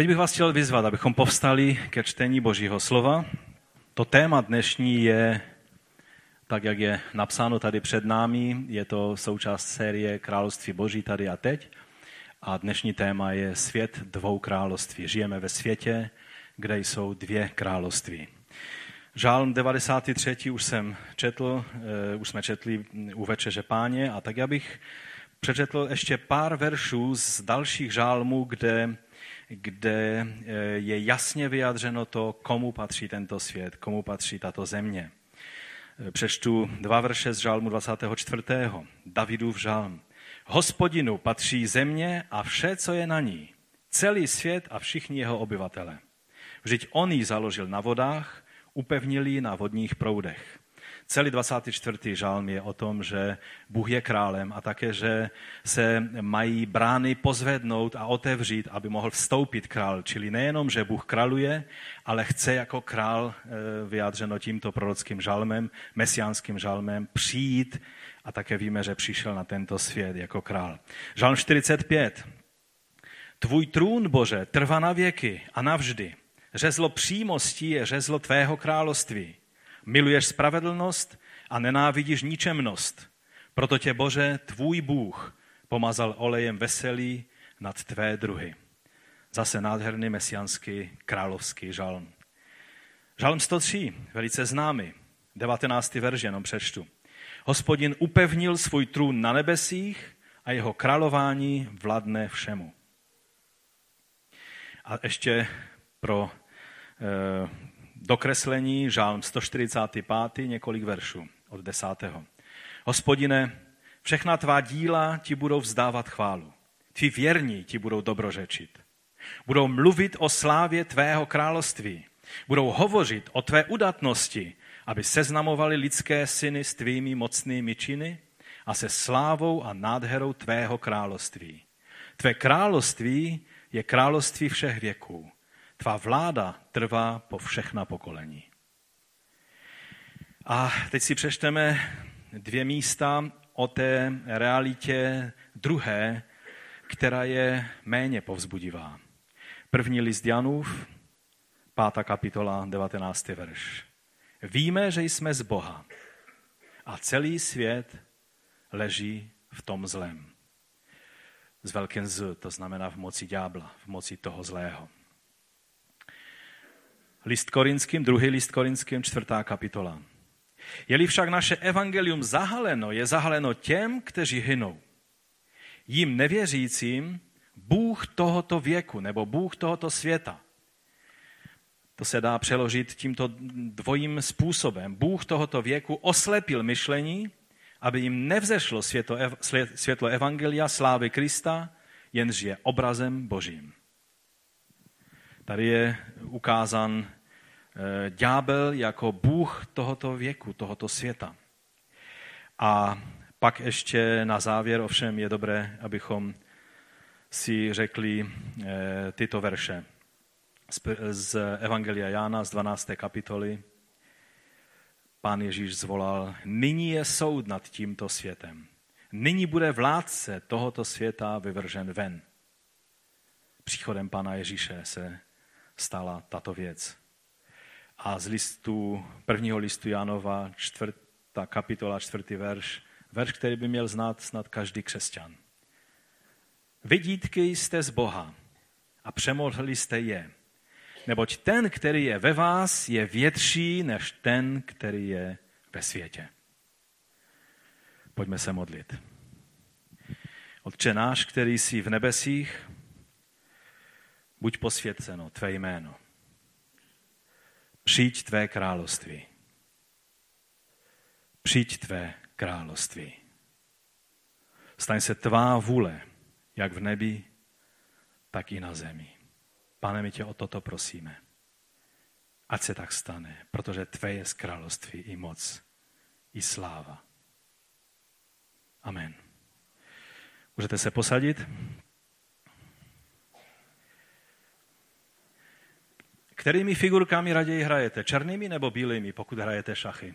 Teď bych vás chtěl vyzvat, abychom povstali ke čtení Božího slova. To téma dnešní je, tak jak je napsáno tady před námi, je to součást série Království Boží tady a teď. A dnešní téma je svět dvou království. Žijeme ve světě, kde jsou dvě království. Žálm 93. už jsem četl, eh, už jsme četli u Večeře páně a tak já bych přečetl ještě pár veršů z dalších žálmů, kde kde eh, je jasně vyjádřeno to, komu patří tento svět, komu patří tato země. Eh, přečtu dva verše z žálmu 24. Davidův žálm. Hospodinu patří země a vše, co je na ní, celý svět a všichni jeho obyvatele. Vždyť on ji založil na vodách, upevnil ji na vodních proudech. Celý 24. žálm je o tom, že Bůh je králem a také, že se mají brány pozvednout a otevřít, aby mohl vstoupit král. Čili nejenom, že Bůh králuje, ale chce jako král, eh, vyjádřeno tímto prorockým žalmem, mesiánským žalmem, přijít a také víme, že přišel na tento svět jako král. Žalm 45. Tvůj trůn, Bože, trvá na věky a navždy. Řezlo přímostí je řezlo tvého království. Miluješ spravedlnost a nenávidíš ničemnost. Proto tě, Bože, tvůj Bůh pomazal olejem veselý nad tvé druhy. Zase nádherný mesianský královský žalm. Žalm 103, velice známý, 19. verš jenom přečtu. Hospodin upevnil svůj trůn na nebesích a jeho králování vladne všemu. A ještě pro eh, dokreslení, žálm 145, několik veršů od 10. Hospodine, všechna tvá díla ti budou vzdávat chválu. Tví věrní ti budou dobrořečit. Budou mluvit o slávě tvého království. Budou hovořit o tvé udatnosti, aby seznamovali lidské syny s tvými mocnými činy a se slávou a nádherou tvého království. Tvé království je království všech věků Tvá vláda trvá po všechna pokolení. A teď si přečteme dvě místa o té realitě druhé, která je méně povzbudivá. První list Janův, pátá kapitola, 19. verš. Víme, že jsme z Boha a celý svět leží v tom zlém. Z velkém z, to znamená v moci ďábla, v moci toho zlého. List Korinským, druhý list Korinským, čtvrtá kapitola. Je-li však naše evangelium zahaleno, je zahaleno těm, kteří hynou. Jím nevěřícím Bůh tohoto věku nebo Bůh tohoto světa. To se dá přeložit tímto dvojím způsobem. Bůh tohoto věku oslepil myšlení, aby jim nevzešlo světlo evangelia slávy Krista, jenž je obrazem Božím. Tady je ukázán eh, ďábel jako bůh tohoto věku, tohoto světa. A pak ještě na závěr ovšem je dobré, abychom si řekli eh, tyto verše z Evangelia Jána z 12. kapitoly. Pán Ježíš zvolal, nyní je soud nad tímto světem. Nyní bude vládce tohoto světa vyvržen ven. Příchodem Pána Ježíše se stala tato věc. A z listu, prvního listu Janova, čtvrtá kapitola, čtvrtý verš, verš, který by měl znát snad každý křesťan. Vidítky jste z Boha a přemohli jste je, neboť ten, který je ve vás, je větší než ten, který je ve světě. Pojďme se modlit. Otče náš, který jsi v nebesích, buď posvěceno tvé jméno. Přijď tvé království. Přijď tvé království. Staň se tvá vůle, jak v nebi, tak i na zemi. Pane, my tě o toto prosíme. Ať se tak stane, protože tvé je z království i moc, i sláva. Amen. Můžete se posadit? Kterými figurkami raději hrajete? Černými nebo bílými, pokud hrajete šachy?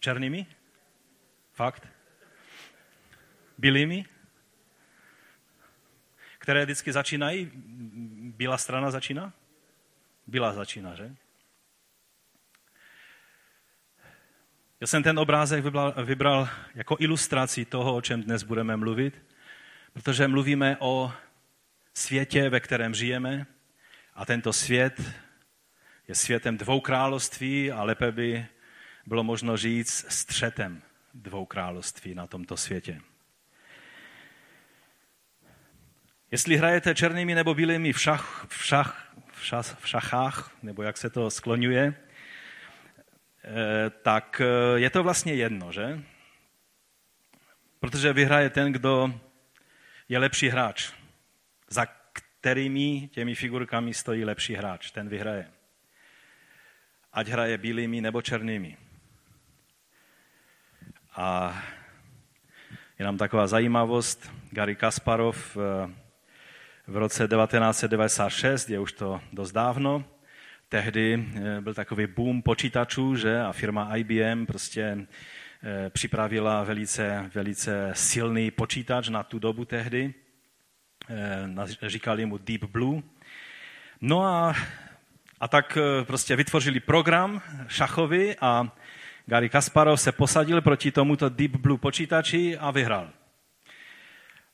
Černými? Fakt? Bílými? Které vždycky začínají bílá strana začíná? Bílá začíná, že? Já jsem ten obrázek vybral, vybral jako ilustraci toho, o čem dnes budeme mluvit, protože mluvíme o světě, ve kterém žijeme a tento svět je světem dvou království a lépe by bylo možno říct střetem dvou království na tomto světě. Jestli hrajete černými nebo bílými v, šach, v, šach, v, šach, v šachách, nebo jak se to skloňuje, eh, tak eh, je to vlastně jedno, že? Protože vyhraje ten, kdo je lepší hráč. Za kterými těmi figurkami stojí lepší hráč, ten vyhraje. Ať hraje bílými nebo černými. A je nám taková zajímavost, Gary Kasparov eh, v roce 1996, je už to dost dávno, tehdy eh, byl takový boom počítačů, že a firma IBM prostě eh, připravila velice, velice silný počítač na tu dobu tehdy. Eh, říkali mu Deep Blue. No a, a tak prostě vytvořili program šachový a Gary Kasparov se posadil proti tomuto Deep Blue počítači a vyhrál.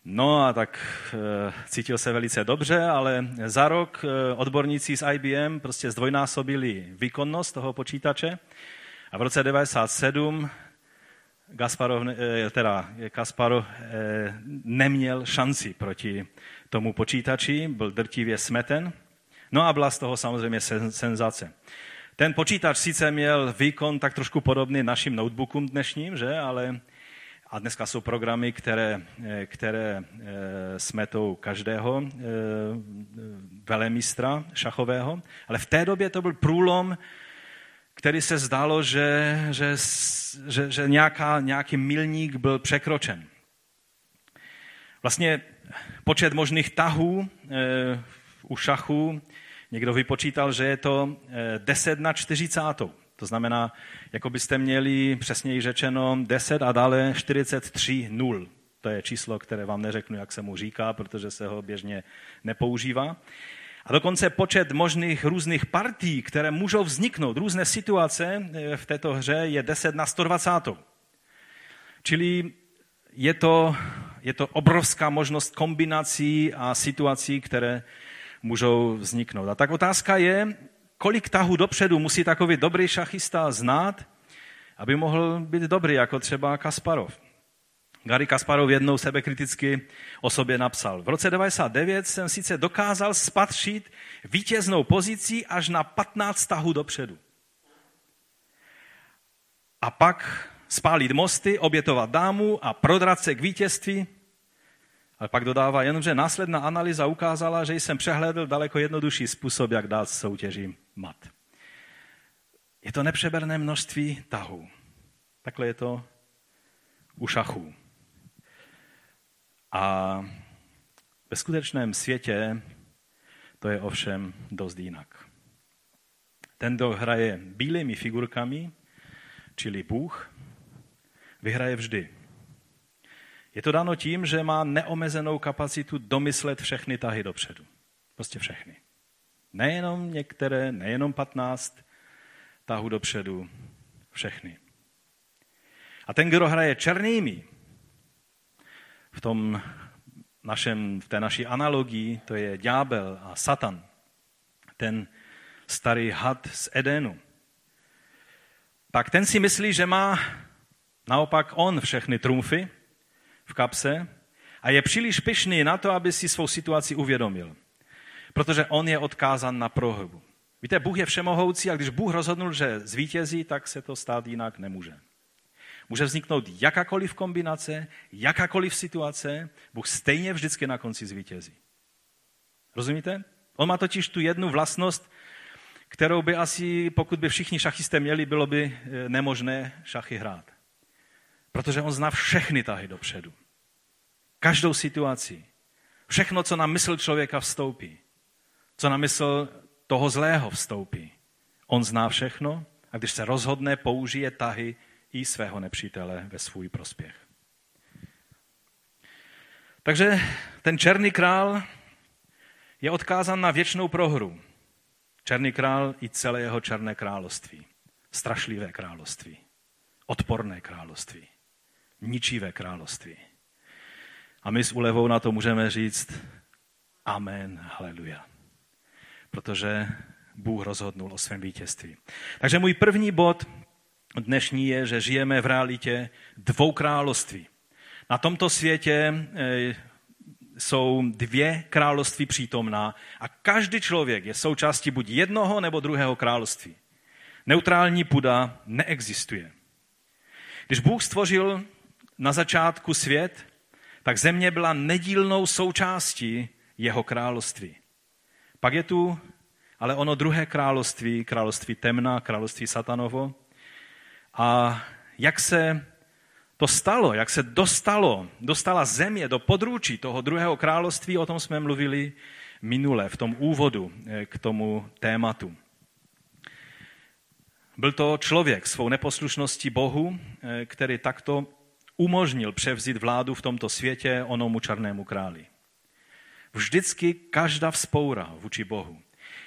No a tak e, cítil se velice dobře, ale za rok e, odborníci z IBM prostě zdvojnásobili výkonnost toho počítače a v roce 97 Gasparov, e, teda Kasparov e, neměl šanci proti tomu počítači, byl drtivě smeten. No a byla z toho samozřejmě senzace. Ten počítač sice měl výkon tak trošku podobný našim notebookům dnešním, že? ale a dneska jsou programy, které, eh, které eh, smetou každého eh, velemistra šachového, ale v té době to byl průlom, který se zdálo, že, že, že, že nějaká, nějaký milník byl překročen. Vlastně počet možných tahů u šachu, někdo vypočítal, že je to 10 na 40. To znamená, jako byste měli přesněji řečeno 10 a dále 43 nul. To je číslo, které vám neřeknu, jak se mu říká, protože se ho běžně nepoužívá. A dokonce počet možných různých partí, které můžou vzniknout, různé situace eh, v této hře je 10 na 120. Čili je to, je to obrovská možnost kombinací a situací, které můžou vzniknout. A tak otázka je, kolik tahů dopředu musí takový dobrý šachista znát, aby mohl být dobrý, jako třeba Kasparov. Gary Kasparov jednou sebekriticky o sobě napsal. V roce 99 jsem sice dokázal spatřit vítěznou pozici až na 15 tahů dopředu. A pak spálit mosty, obětovat dámu a prodrat se k vítězství, ale pak dodává, jenomže následná analýza ukázala, že jsem přehlédl daleko jednodušší způsob, jak dát soutěži mat. Je to nepřeberné množství tahů. Takhle je to u šachů. A ve skutečném světě to je ovšem dost jinak. Ten, kdo hraje bílými figurkami, čili Bůh, vyhraje vždy. Je to dáno tím, že má neomezenou kapacitu domyslet všechny tahy dopředu. Prostě všechny. Nejenom některé, nejenom 15 tahů dopředu, všechny. A ten, kdo hraje černými, v, tom našem, v té naší analogii, to je ďábel a satan, ten starý had z Edenu, tak ten si myslí, že má naopak on všechny trumfy, v kapse a je příliš pyšný na to, aby si svou situaci uvědomil. Protože on je odkázan na prohybu. Víte, Bůh je všemohoucí a když Bůh rozhodnul, že zvítězí, tak se to stát jinak nemůže. Může vzniknout jakákoliv kombinace, jakákoliv situace, Bůh stejně vždycky na konci zvítězí. Rozumíte? On má totiž tu jednu vlastnost, kterou by asi, pokud by všichni šachisté měli, bylo by eh, nemožné šachy hrát. Protože on zná všechny tahy dopředu. Každou situaci. Všechno, co na mysl člověka vstoupí. Co na mysl toho zlého vstoupí. On zná všechno a když se rozhodne, použije tahy i svého nepřítele ve svůj prospěch. Takže ten černý král je odkázán na věčnou prohru. Černý král i celé jeho černé království. Strašlivé království. Odporné království. Ničivé království. A my s úlevou na to můžeme říct Amen, haleluja. Protože Bůh rozhodnul o svém vítězství. Takže můj první bod dnešní je, že žijeme v realitě dvou království. Na tomto světě eh, jsou dvě království přítomná a každý člověk je součástí buď jednoho nebo druhého království. Neutrální půda neexistuje. Když Bůh stvořil na začátku svět, tak země byla nedílnou součástí jeho království. Pak je tu ale ono druhé království, království temna, království satanovo. A jak se to stalo, jak se dostalo, dostala země do područí toho druhého království, o tom jsme mluvili minule, v tom úvodu eh, k tomu tématu. Byl to člověk svou neposlušností Bohu, eh, který takto umožnil převzít vládu v tomto světě onomu černému králi. Vždycky každá vzpoura vůči Bohu,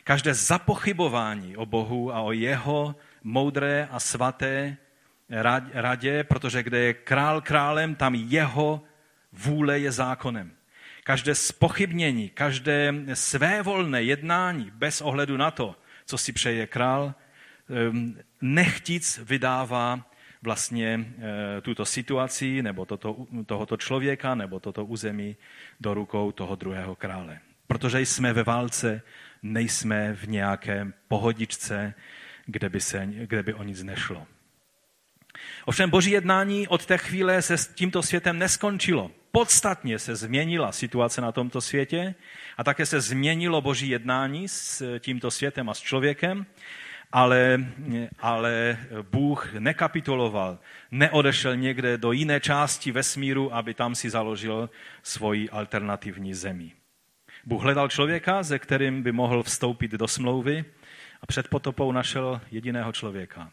každé zapochybování o Bohu a o jeho moudré a svaté radě, protože kde je král králem, tam jeho vůle je zákonem. Každé spochybnění, každé svévolné jednání bez ohledu na to, co si přeje král, ehm, nechtíc vydává vlastně eh, tuto situaci nebo toto, tohoto člověka nebo toto území do rukou toho druhého krále. Protože jsme ve válce, nejsme v nějakém pohodičce, kde by, se, kde by o nic nešlo. Ovšem boží jednání od té chvíle se s tímto světem neskončilo. Podstatně se změnila situace na tomto světě a také se změnilo boží jednání s tímto světem a s člověkem, ale, ale Bůh nekapituloval, neodešel někde do jiné části vesmíru, aby tam si založil svoji alternativní zemi. Bůh hledal člověka, ze kterým by mohl vstoupit do smlouvy a před potopou našel jediného člověka,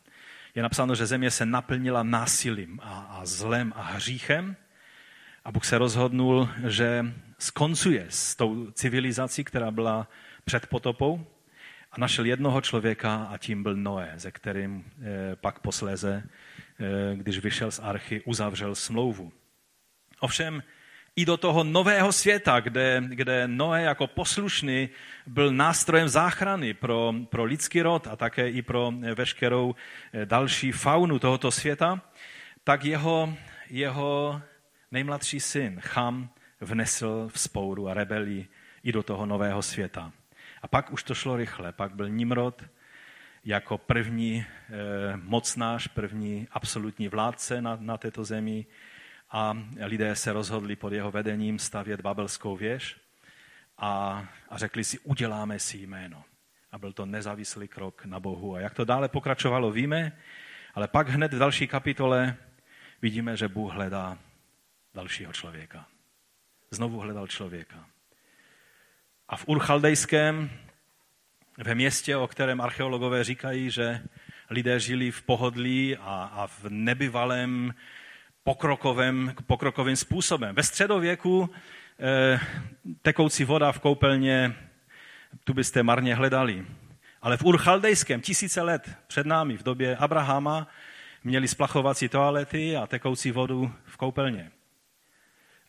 je napsáno, že země se naplnila násilím a, a zlem a hříchem. A Bůh se rozhodnul, že skoncuje s tou civilizací, která byla před potopou. A našel jednoho člověka a tím byl Noé, ze kterým e, pak posléze, e, když vyšel z archy, uzavřel smlouvu. Ovšem, i do toho nového světa, kde, kde Noé jako poslušný byl nástrojem záchrany pro, pro lidský rod a také i pro veškerou eh, další faunu tohoto světa, tak jeho, jeho nejmladší syn Cham vnesl v spouru a rebelii i do toho nového světa. A pak už to šlo rychle. Pak byl Nimrod jako první eh, mocnář, první absolutní vládce na, na této zemi a lidé se rozhodli pod jeho vedením stavět babelskou věž a, a řekli si, uděláme si jméno. A byl to nezávislý krok na Bohu. A jak to dále pokračovalo, víme, ale pak hned v další kapitole vidíme, že Bůh hledá dalšího člověka. Znovu hledal člověka. A v Urchaldejském, ve městě, o kterém archeologové říkají, že lidé žili v pohodlí a, a v nebyvalém pokrokovým, pokrokovým způsobem. Ve středověku eh, tekoucí voda v koupelně, tu byste marně hledali. Ale v Urchaldejském, tisíce let před námi, v době Abrahama, měli splachovací toalety a tekoucí vodu v koupelně.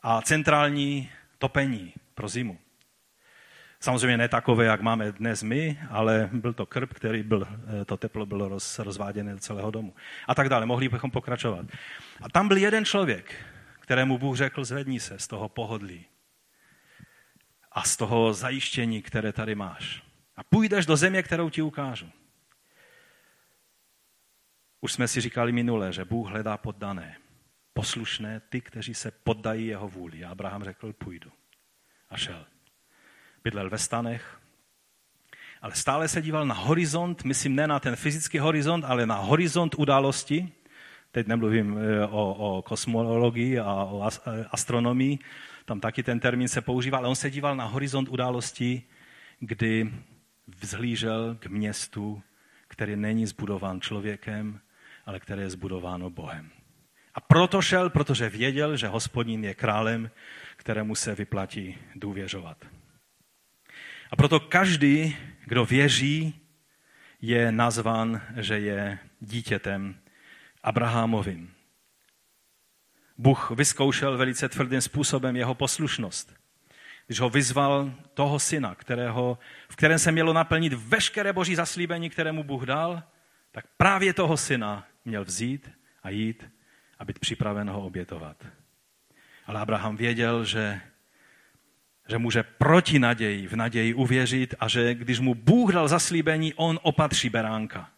A centrální topení pro zimu. Samozřejmě ne takové, jak máme dnes my, ale byl to krb, který byl, eh, to teplo bylo roz, rozváděné do celého domu. A tak dále, mohli bychom pokračovat. A tam byl jeden člověk, kterému Bůh řekl, zvedni se z toho pohodlí a z toho zajištění, které tady máš. A půjdeš do země, kterou ti ukážu. Už jsme si říkali minule, že Bůh hledá poddané, poslušné, ty, kteří se poddají jeho vůli. A Abraham řekl, půjdu. A šel bydlel ve stanech, ale stále se díval na horizont, myslím ne na ten fyzický horizont, ale na horizont události. Teď nemluvím e, o, o kosmologii a o e, astronomii, tam taky ten termín se používá, ale on se díval na horizont události, kdy vzhlížel k městu, který není zbudován člověkem, ale které je zbudováno Bohem. A proto šel, protože věděl, že hospodin je králem, kterému se vyplatí důvěřovat. A proto každý, kdo věří, je nazvan, že je dítětem Abrahamovým. Bůh vyzkoušel velice tvrdým způsobem jeho poslušnost. Když ho vyzval toho syna, kterého, v kterém se mělo naplnit veškeré boží zaslíbení, které mu Bůh dal, tak právě toho syna měl vzít a jít a být připraven ho obětovat. Ale Abraham věděl, že, že může proti naději v naději uvěřit a že když mu Bůh dal zaslíbení, on opatří beránka.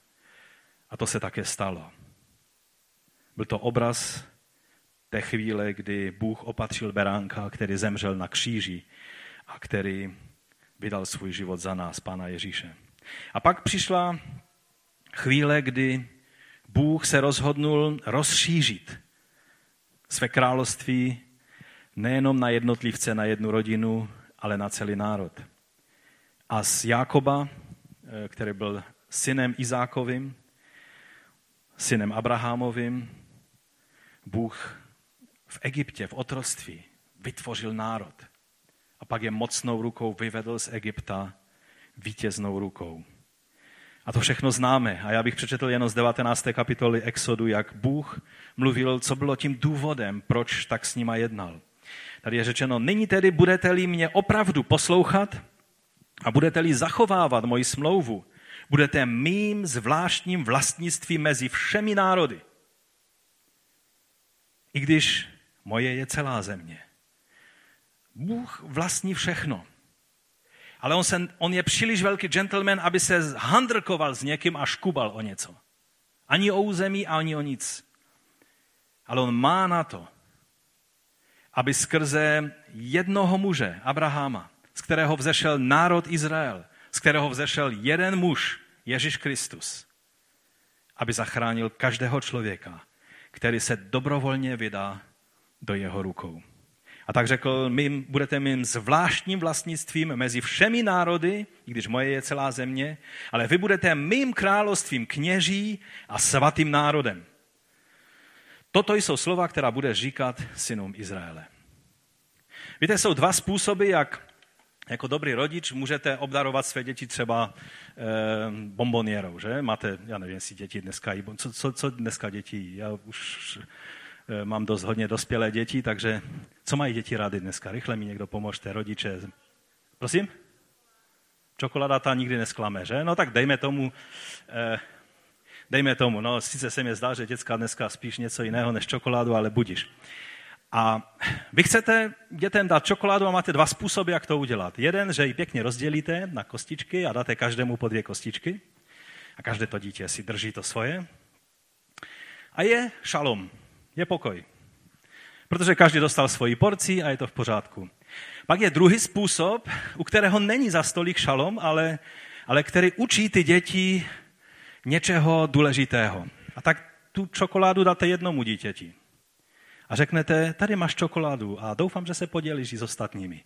A to se také stalo. Byl to obraz té chvíle, kdy Bůh opatřil beránka, který zemřel na kříži a který vydal svůj život za nás, Pána Ježíše. A pak přišla chvíle, kdy Bůh se rozhodnul rozšířit své království nejenom na jednotlivce, na jednu rodinu, ale na celý národ. A z Jákoba, eh, který byl synem Izákovým, synem Abrahamovým, Bůh v Egyptě, v otroství, vytvořil národ. A pak je mocnou rukou vyvedl z Egypta vítěznou rukou. A to všechno známe. A já bych přečetl jenom z 19. kapitoly Exodu, jak Bůh mluvil, co bylo tím důvodem, proč tak s nima jednal. Tady je řečeno, nyní tedy budete-li mě opravdu poslouchat a budete-li zachovávat moji smlouvu, budete mým zvláštním vlastnictvím mezi všemi národy. I když moje je celá země. Bůh vlastní všechno. Ale on, se, on je příliš velký gentleman, aby se handrkoval s někým a škubal o něco. Ani o území, ani o nic. Ale on má na to, aby skrze jednoho muže, Abrahama, z kterého vzešel národ Izrael, z kterého vzešel jeden muž, Ježíš Kristus, aby zachránil každého člověka, který se dobrovolně vydá do jeho rukou. A tak řekl, my budete mým zvláštním vlastnictvím mezi všemi národy, i když moje je celá země, ale vy budete mým královstvím kněží a svatým národem. Toto jsou slova, která bude říkat synům Izraele. Víte, jsou dva způsoby, jak jako dobrý rodič můžete obdarovat své děti třeba e, bombonierou, že? Máte, já nevím, jestli děti dneska co, co, co dneska děti Já už e, mám dost hodně dospělé děti, takže co mají děti rády dneska? Rychle mi někdo pomožte, rodiče. Prosím? Čokoláda ta nikdy nesklame, že? No tak dejme tomu, e, dejme tomu, no sice se mi zdá, že děcka dneska spíš něco jiného než čokoládu, ale budíš. A vy chcete dětem dát čokoládu a máte dva způsoby, jak to udělat. Jeden, že ji pěkně rozdělíte na kostičky a dáte každému po dvě kostičky. A každé to dítě si drží to svoje. A je šalom, je pokoj. Protože každý dostal svoji porci a je to v pořádku. Pak je druhý způsob, u kterého není za stolik šalom, ale, ale který učí ty děti něčeho důležitého. A tak tu čokoládu dáte jednomu dítěti a řeknete, tady máš čokoládu a doufám, že se podělíš i s ostatními.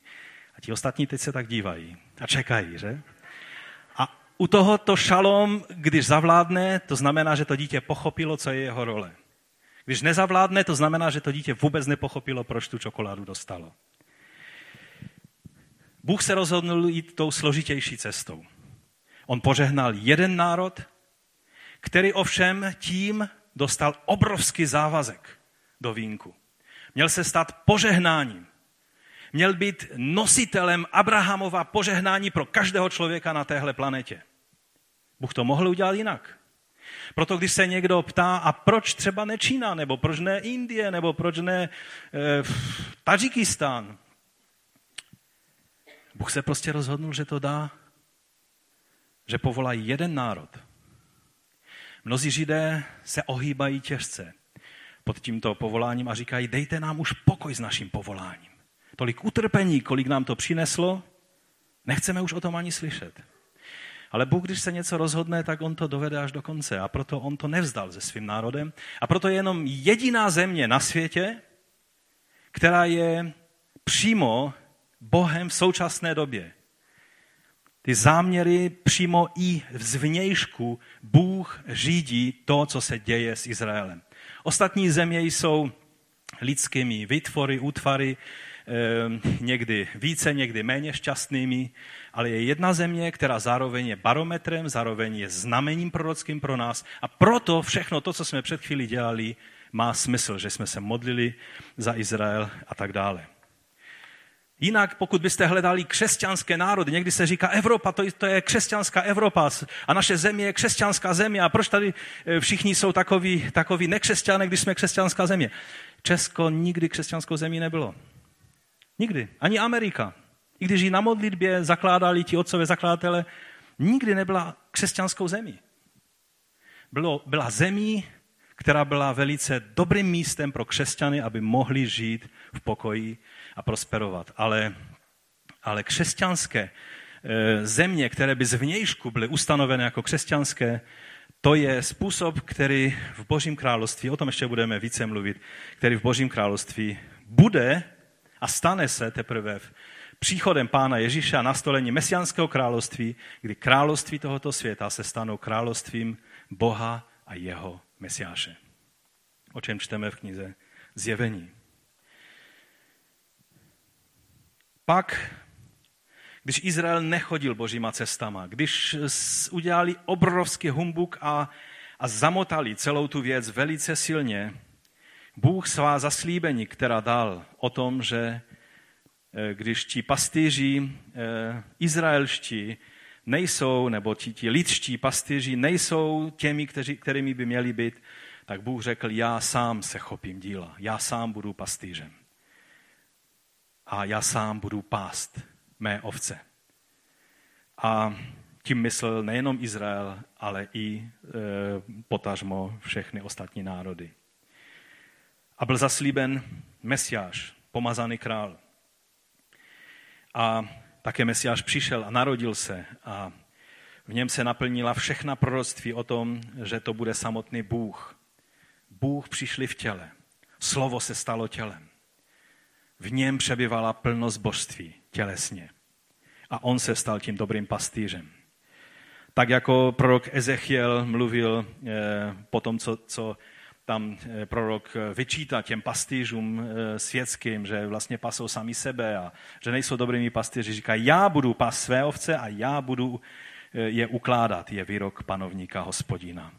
A ti ostatní teď se tak dívají a čekají, že? A u tohoto šalom, když zavládne, to znamená, že to dítě pochopilo, co je jeho role. Když nezavládne, to znamená, že to dítě vůbec nepochopilo, proč tu čokoládu dostalo. Bůh se rozhodnul jít tou složitější cestou. On požehnal jeden národ, který ovšem tím dostal obrovský závazek do vínku. Měl se stát požehnáním. Měl být nositelem Abrahamova požehnání pro každého člověka na téhle planetě. Bůh to mohl udělat jinak. Proto když se někdo ptá, a proč třeba ne Čína, nebo proč ne Indie, nebo proč ne e, Tadžikistán, Bůh se prostě rozhodnul, že to dá, že povolá jeden národ. Mnozí židé se ohýbají těžce pod tímto povoláním a říkají, dejte nám už pokoj s naším povoláním. Tolik utrpení, kolik nám to přineslo, nechceme už o tom ani slyšet. Ale Bůh, když se něco rozhodne, tak on to dovede až do konce. A proto on to nevzdal se svým národem. A proto je jenom jediná země na světě, která je přímo Bohem v současné době. Ty záměry přímo i z vnějšku Bůh řídí to, co se děje s Izraelem. Ostatní země jsou lidskými výtvory, útvary, někdy více, někdy méně šťastnými, ale je jedna země, která zároveň je barometrem, zároveň je znamením prorockým pro nás a proto všechno to, co jsme před chvíli dělali, má smysl, že jsme se modlili za Izrael a tak dále. Jinak, pokud byste hledali křesťanské národy, někdy se říká Evropa, to, to je křesťanská Evropa a naše země je křesťanská země a proč tady eh, všichni jsou takový, takový nekřesťané, když jsme křesťanská země. Česko nikdy křesťanskou zemí nebylo. Nikdy. Ani Amerika. I když ji na modlitbě zakládali ti otcové zakladatele, nikdy nebyla křesťanskou zemí. Bylo, byla zemí, která byla velice dobrým místem pro křesťany, aby mohli žít v pokoji a prosperovat. Ale, ale křesťanské eh, země, které by zvnějšku byly ustanovené jako křesťanské, to je způsob, který v Božím království, o tom ještě budeme více mluvit, který v Božím království bude a stane se teprve v příchodem Pána Ježíše a nastolení mesiánského království, kdy království tohoto světa se stanou královstvím Boha a jeho Mesiáše. O čem čteme v knize Zjevení. Pak, když Izrael nechodil božíma cestama, když udělali obrovský humbuk a, a zamotali celou tu věc velice silně, Bůh svá zaslíbení, která dal o tom, že eh, když ti pastýři eh, izraelští nejsou, nebo ti, ti lidští pastýři nejsou těmi, kteří, kterými by měli být, tak Bůh řekl, já sám se chopím díla, já sám budu pastýřem. A já sám budu pást mé ovce. A tím myslel nejenom Izrael, ale i e, potažmo všechny ostatní národy. A byl zaslíben Mesiáš, pomazaný král. A také Mesiáš přišel a narodil se a v něm se naplnila všechna proroctví o tom, že to bude samotný Bůh. Bůh přišli v těle. Slovo se stalo tělem. V něm přebyvala plnost božství tělesně. A on se stal tím dobrým pastýřem. Tak jako prorok Ezechiel mluvil eh, po tom, co, co tam eh, prorok eh, vyčítá těm pastýřům eh, světským, že vlastně pasou sami sebe a že nejsou dobrými pastýři. Říká, já budu pas své ovce a já budu je ukládat, je výrok panovníka hospodina.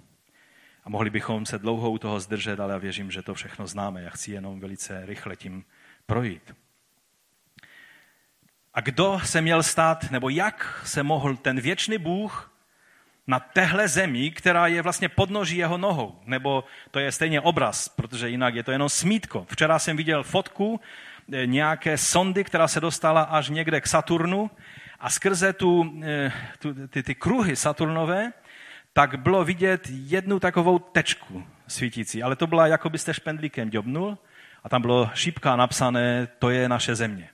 A mohli bychom se dlouho u toho zdržet, ale já věřím, že to všechno známe. Já chci jenom velice rychle tím projít. A kdo se měl stát, nebo jak se mohl ten věčný Bůh na téhle zemi, která je vlastně podnoží jeho nohou. Nebo to je stejně obraz, protože jinak je to jenom smítko. Včera jsem viděl fotku eh, nějaké sondy, která se dostala až někde k Saturnu a skrze tu, eh, tu, ty, ty kruhy Saturnové, tak bylo vidět jednu takovou tečku svítící, ale to byla, jako byste špendlíkem děbnul a tam bylo šípka napsané, to je naše země.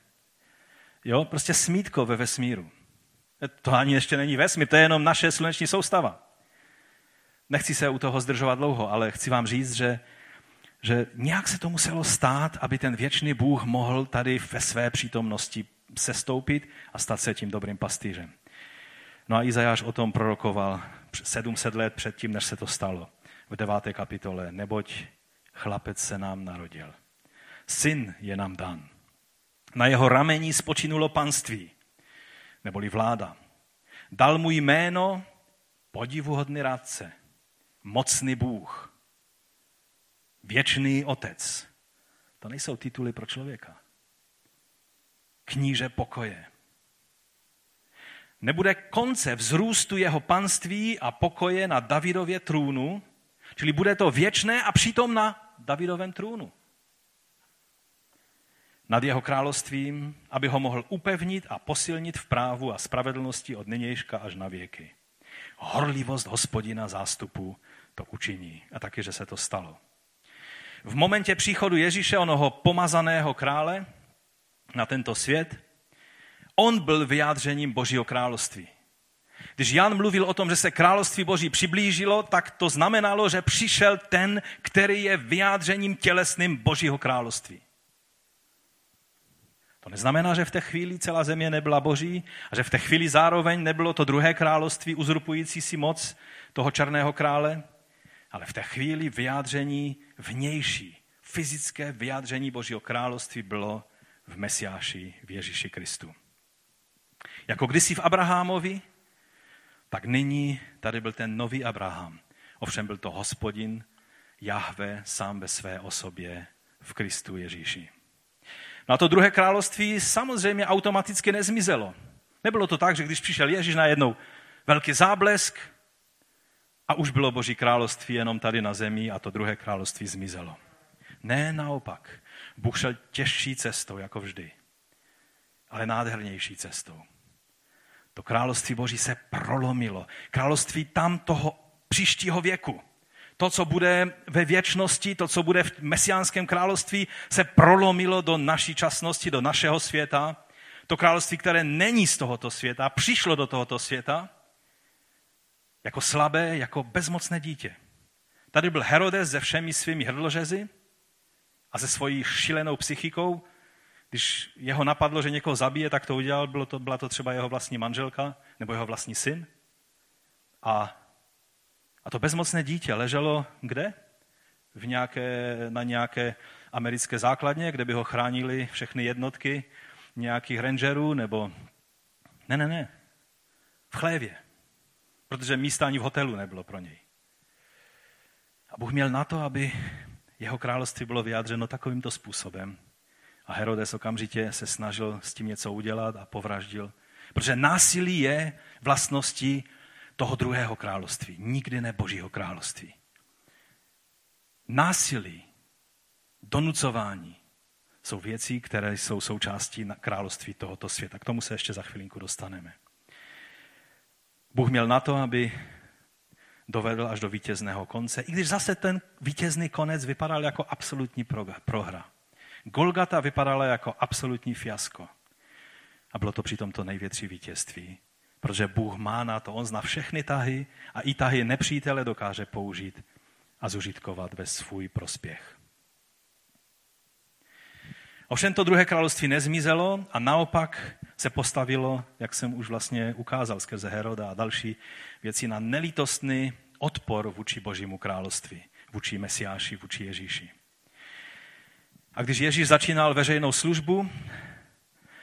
Jo, prostě smítko ve vesmíru. To ani ještě není vesmír, to je jenom naše sluneční soustava. Nechci se u toho zdržovat dlouho, ale chci vám říct, že, že nějak se to muselo stát, aby ten věčný Bůh mohl tady ve své přítomnosti sestoupit a stát se tím dobrým pastýřem. No a Izajáš o tom prorokoval 700 let předtím, než se to stalo. V deváté kapitole. Neboť chlapec se nám narodil. Syn je nám dan. Na jeho ramení spočinulo panství neboli vláda. Dal mu jméno podivuhodný rádce, mocný Bůh, věčný otec. To nejsou tituly pro člověka. Kníže pokoje. Nebude konce vzrůstu jeho panství a pokoje na Davidově trůnu, čili bude to věčné a přitom na Davidovém trůnu nad jeho královstvím, aby ho mohl upevnit a posilnit v právu a spravedlnosti od nynějška až na věky. Horlivost hospodina zástupu to učiní. A taky, že se to stalo. V momentě příchodu Ježíše, onoho pomazaného krále na tento svět, on byl vyjádřením Božího království. Když Jan mluvil o tom, že se království Boží přiblížilo, tak to znamenalo, že přišel ten, který je vyjádřením tělesným Božího království. To neznamená, že v té chvíli celá země nebyla boží a že v té chvíli zároveň nebylo to druhé království uzurpující si moc toho černého krále, ale v té chvíli vyjádření vnější, fyzické vyjádření Božího království bylo v Mesiáši, v Ježíši Kristu. Jako kdysi v Abrahamovi, tak nyní tady byl ten nový Abraham. Ovšem byl to hospodin, Jahve sám ve své osobě v Kristu Ježíši. No a to druhé království samozřejmě automaticky nezmizelo. Nebylo to tak, že když přišel Ježíš najednou velký záblesk a už bylo Boží království jenom tady na zemi a to druhé království zmizelo. Ne, naopak. Bůh šel těžší cestou, jako vždy, ale nádhernější cestou. To království Boží se prolomilo. Království tam toho příštího věku. To, co bude ve věčnosti, to, co bude v mesiánském království, se prolomilo do naší časnosti, do našeho světa. To království, které není z tohoto světa, přišlo do tohoto světa jako slabé, jako bezmocné dítě. Tady byl Herodes se všemi svými hrdlořezy a se svojí šílenou psychikou. Když jeho napadlo, že někoho zabije, tak to udělal. Bylo to, byla to třeba jeho vlastní manželka nebo jeho vlastní syn. A, a to bezmocné dítě leželo kde? V nějaké, na nějaké americké základně, kde by ho chránili všechny jednotky nějakých rangerů, nebo... Ne, ne, ne. V chlévě. Protože místa ani v hotelu nebylo pro něj. A Bůh měl na to, aby jeho království bylo vyjádřeno takovýmto způsobem. A Herodes okamžitě se snažil s tím něco udělat a povraždil. Protože násilí je vlastností toho druhého království, nikdy ne Božího království. Násilí, donucování jsou věci, které jsou součástí království tohoto světa. K tomu se ještě za chvilinku dostaneme. Bůh měl na to, aby dovedl až do vítězného konce, i když zase ten vítězný konec vypadal jako absolutní prohra. Golgata vypadala jako absolutní fiasko. A bylo to přitom to největší vítězství. Protože Bůh má na to, on zná všechny tahy a i tahy nepřítele dokáže použít a zužitkovat ve svůj prospěch. Ovšem to druhé království nezmizelo a naopak se postavilo, jak jsem už vlastně ukázal skrze Heroda a další věci, na nelítostný odpor vůči Božímu království, vůči Mesiáši, vůči Ježíši. A když Ježíš začínal veřejnou službu,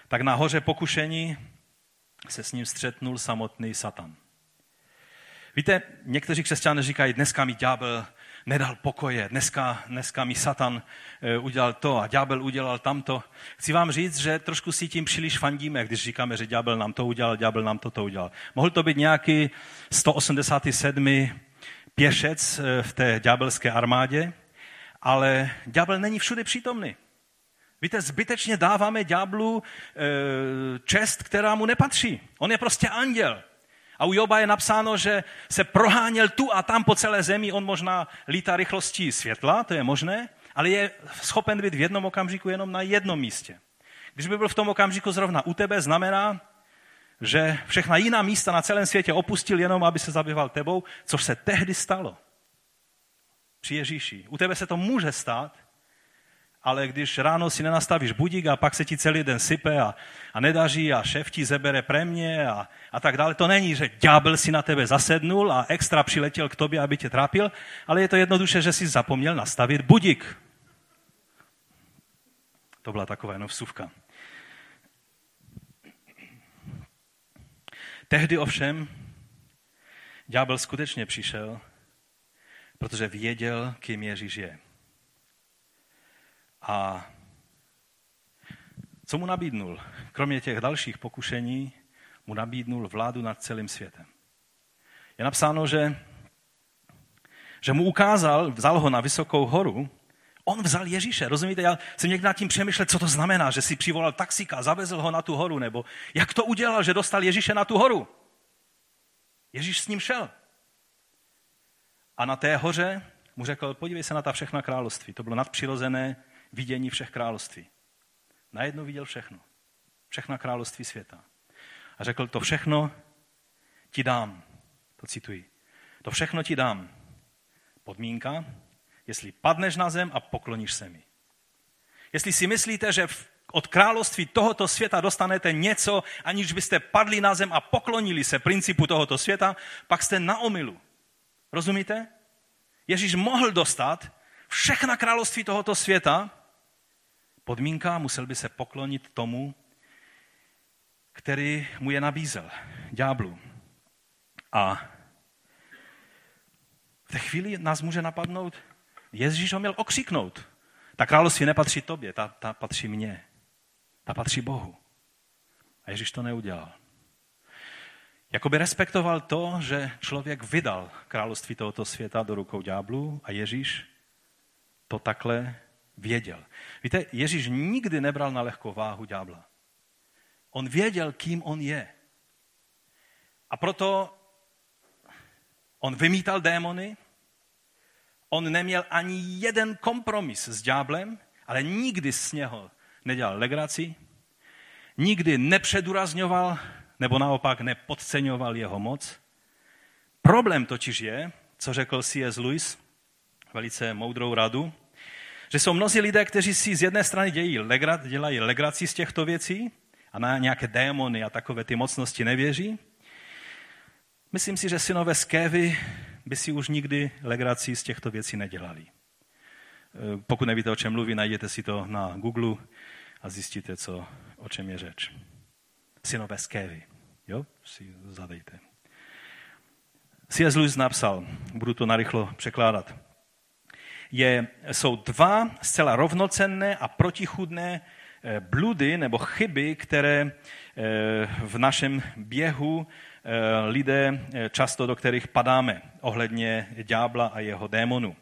tak na hoře pokušení se s ním střetnul samotný Satan. Víte, někteří křesťané říkají, dneska mi ďábel nedal pokoje, dneska, dneska mi Satan eh, udělal to a ďábel udělal tamto. Chci vám říct, že trošku si tím příliš fandíme, když říkáme, že ďábel nám to udělal, ďábel nám toto udělal. Mohl to být nějaký 187. pěšec eh, v té ďábelské armádě, ale ďábel není všude přítomný. Víte, zbytečně dáváme ďáblu eh, čest, která mu nepatří. On je prostě anděl. A u Joba je napsáno, že se proháněl tu a tam po celé zemi. On možná lítá rychlostí světla, to je možné, ale je schopen být v jednom okamžiku jenom na jednom místě. Když by byl v tom okamžiku zrovna u tebe, znamená, že všechna jiná místa na celém světě opustil jenom, aby se zabýval tebou, což se tehdy stalo. Při Ježíši. U tebe se to může stát, ale když ráno si nenastavíš budík a pak se ti celý den sype a, a nedaří a šéf ti zebere prémě a, a tak dále, to není, že ďábel si na tebe zasednul a extra přiletěl k tobě, aby tě trápil, ale je to jednoduše, že jsi zapomněl nastavit budík. To byla taková jenom vsuvka. Tehdy ovšem ďábel skutečně přišel, protože věděl, kým Ježíš je. A co mu nabídnul? Kromě těch dalších pokušení mu nabídnul vládu nad celým světem. Je napsáno, že, že mu ukázal, vzal ho na vysokou horu, on vzal Ježíše. Rozumíte, já jsem někdy nad tím přemýšlel, co to znamená, že si přivolal taxika a zavezl ho na tu horu, nebo jak to udělal, že dostal Ježíše na tu horu. Ježíš s ním šel. A na té hoře mu řekl, podívej se na ta všechna království. To bylo nadpřirozené, vidění všech království. Najednou viděl všechno. Všechna království světa. A řekl, to všechno ti dám. To cituji. To všechno ti dám. Podmínka, jestli padneš na zem a pokloníš se mi. Jestli si myslíte, že od království tohoto světa dostanete něco, aniž byste padli na zem a poklonili se principu tohoto světa, pak jste na omilu. Rozumíte? Ježíš mohl dostat všechna království tohoto světa, podmínka, musel by se poklonit tomu, který mu je nabízel, ďáblu. A v té chvíli nás může napadnout, Ježíš ho měl okřiknout. Ta království nepatří tobě, ta, ta patří mně. Ta patří Bohu. A Ježíš to neudělal. Jakoby respektoval to, že člověk vydal království tohoto světa do rukou ďáblu a Ježíš to takhle věděl. Víte, Ježíš nikdy nebral na lehkou váhu ďábla. On věděl, kým on je. A proto on vymítal démony, on neměl ani jeden kompromis s ďáblem, ale nikdy z něho nedělal legraci, nikdy nepředurazňoval nebo naopak nepodceňoval jeho moc. Problém totiž je, co řekl C.S. Lewis, velice moudrou radu, že jsou mnozí lidé, kteří si z jedné strany dějí dělají legraci z těchto věcí a na nějaké démony a takové ty mocnosti nevěří. Myslím si, že synové z Kévy by si už nikdy legraci z těchto věcí nedělali. Pokud nevíte, o čem mluví, najděte si to na Google a zjistíte, co, o čem je řeč. Synové z Kévy. Jo, si zadejte. C.S. Lewis napsal, budu to narychlo překládat. Je, jsou dva zcela rovnocenné a protichudné eh, bludy nebo chyby, které eh, v našem běhu eh, lidé často do kterých padáme ohledně ďábla a jeho démonu.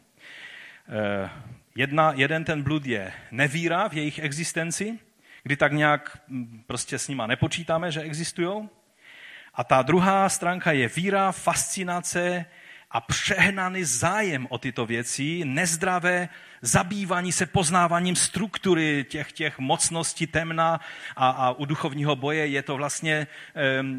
Jedna, jeden ten blud je nevíra v jejich existenci, kdy tak nějak mm, prostě s nima nepočítáme, že existují. A ta druhá stránka je víra, fascinace a přehnaný zájem o tyto věci, nezdravé zabývání se poznáváním struktury těch, těch mocností temna a, a u duchovního boje je to vlastně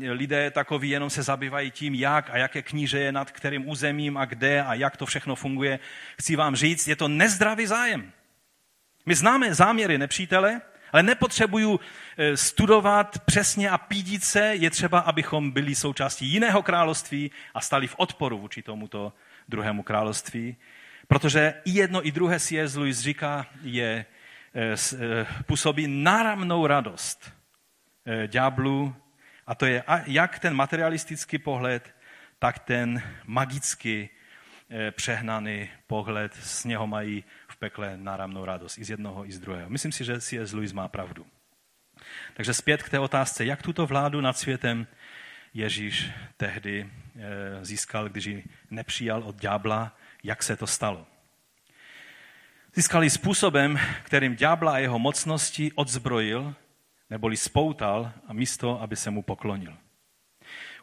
e, lidé takoví jenom se zabývají tím, jak a jaké kníže je nad kterým územím a kde a jak to všechno funguje. Chci vám říct, je to nezdravý zájem. My známe záměry nepřítele, ale nepotřebuju eh, studovat přesně a pídit se, je třeba, abychom byli součástí jiného království a stali v odporu vůči tomuto druhému království. Protože i jedno, i druhé C.S. Lewis říká, je, eh, eh, působí náramnou radost ďáblu a to je jak ten materialistický pohled, tak ten magický přehnaný pohled, z něho mají pekle náramnou radost. I z jednoho, i z druhého. Myslím si, že C.S. Lewis má pravdu. Takže zpět k té otázce, jak tuto vládu nad světem Ježíš tehdy eh, získal, když ji nepřijal od ďábla, jak se to stalo. Získali způsobem, kterým ďábla a jeho mocnosti odzbrojil, neboli spoutal a místo, aby se mu poklonil.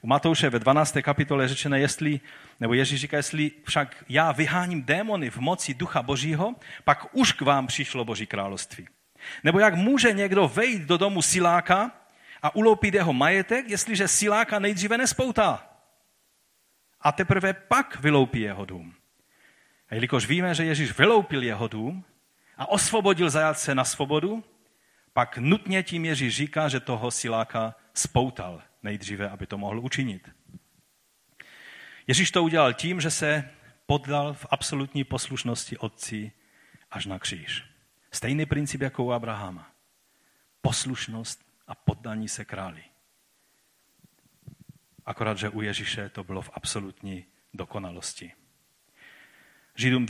U Matouše ve 12. kapitole je řečeno, jestli, nebo Ježíš říká, jestli však já vyháním démony v moci ducha božího, pak už k vám přišlo boží království. Nebo jak může někdo vejít do domu siláka a uloupit jeho majetek, jestliže siláka nejdříve nespoutá. A teprve pak vyloupí jeho dům. A jelikož víme, že Ježíš vyloupil jeho dům a osvobodil zajatce na svobodu, pak nutně tím Ježíš říká, že toho siláka spoutal nejdříve, aby to mohl učinit. Ježíš to udělal tím, že se poddal v absolutní poslušnosti otci až na kříž. Stejný princip jako u Abrahama. Poslušnost a poddání se králi. Akorát, že u Ježíše to bylo v absolutní dokonalosti. Židům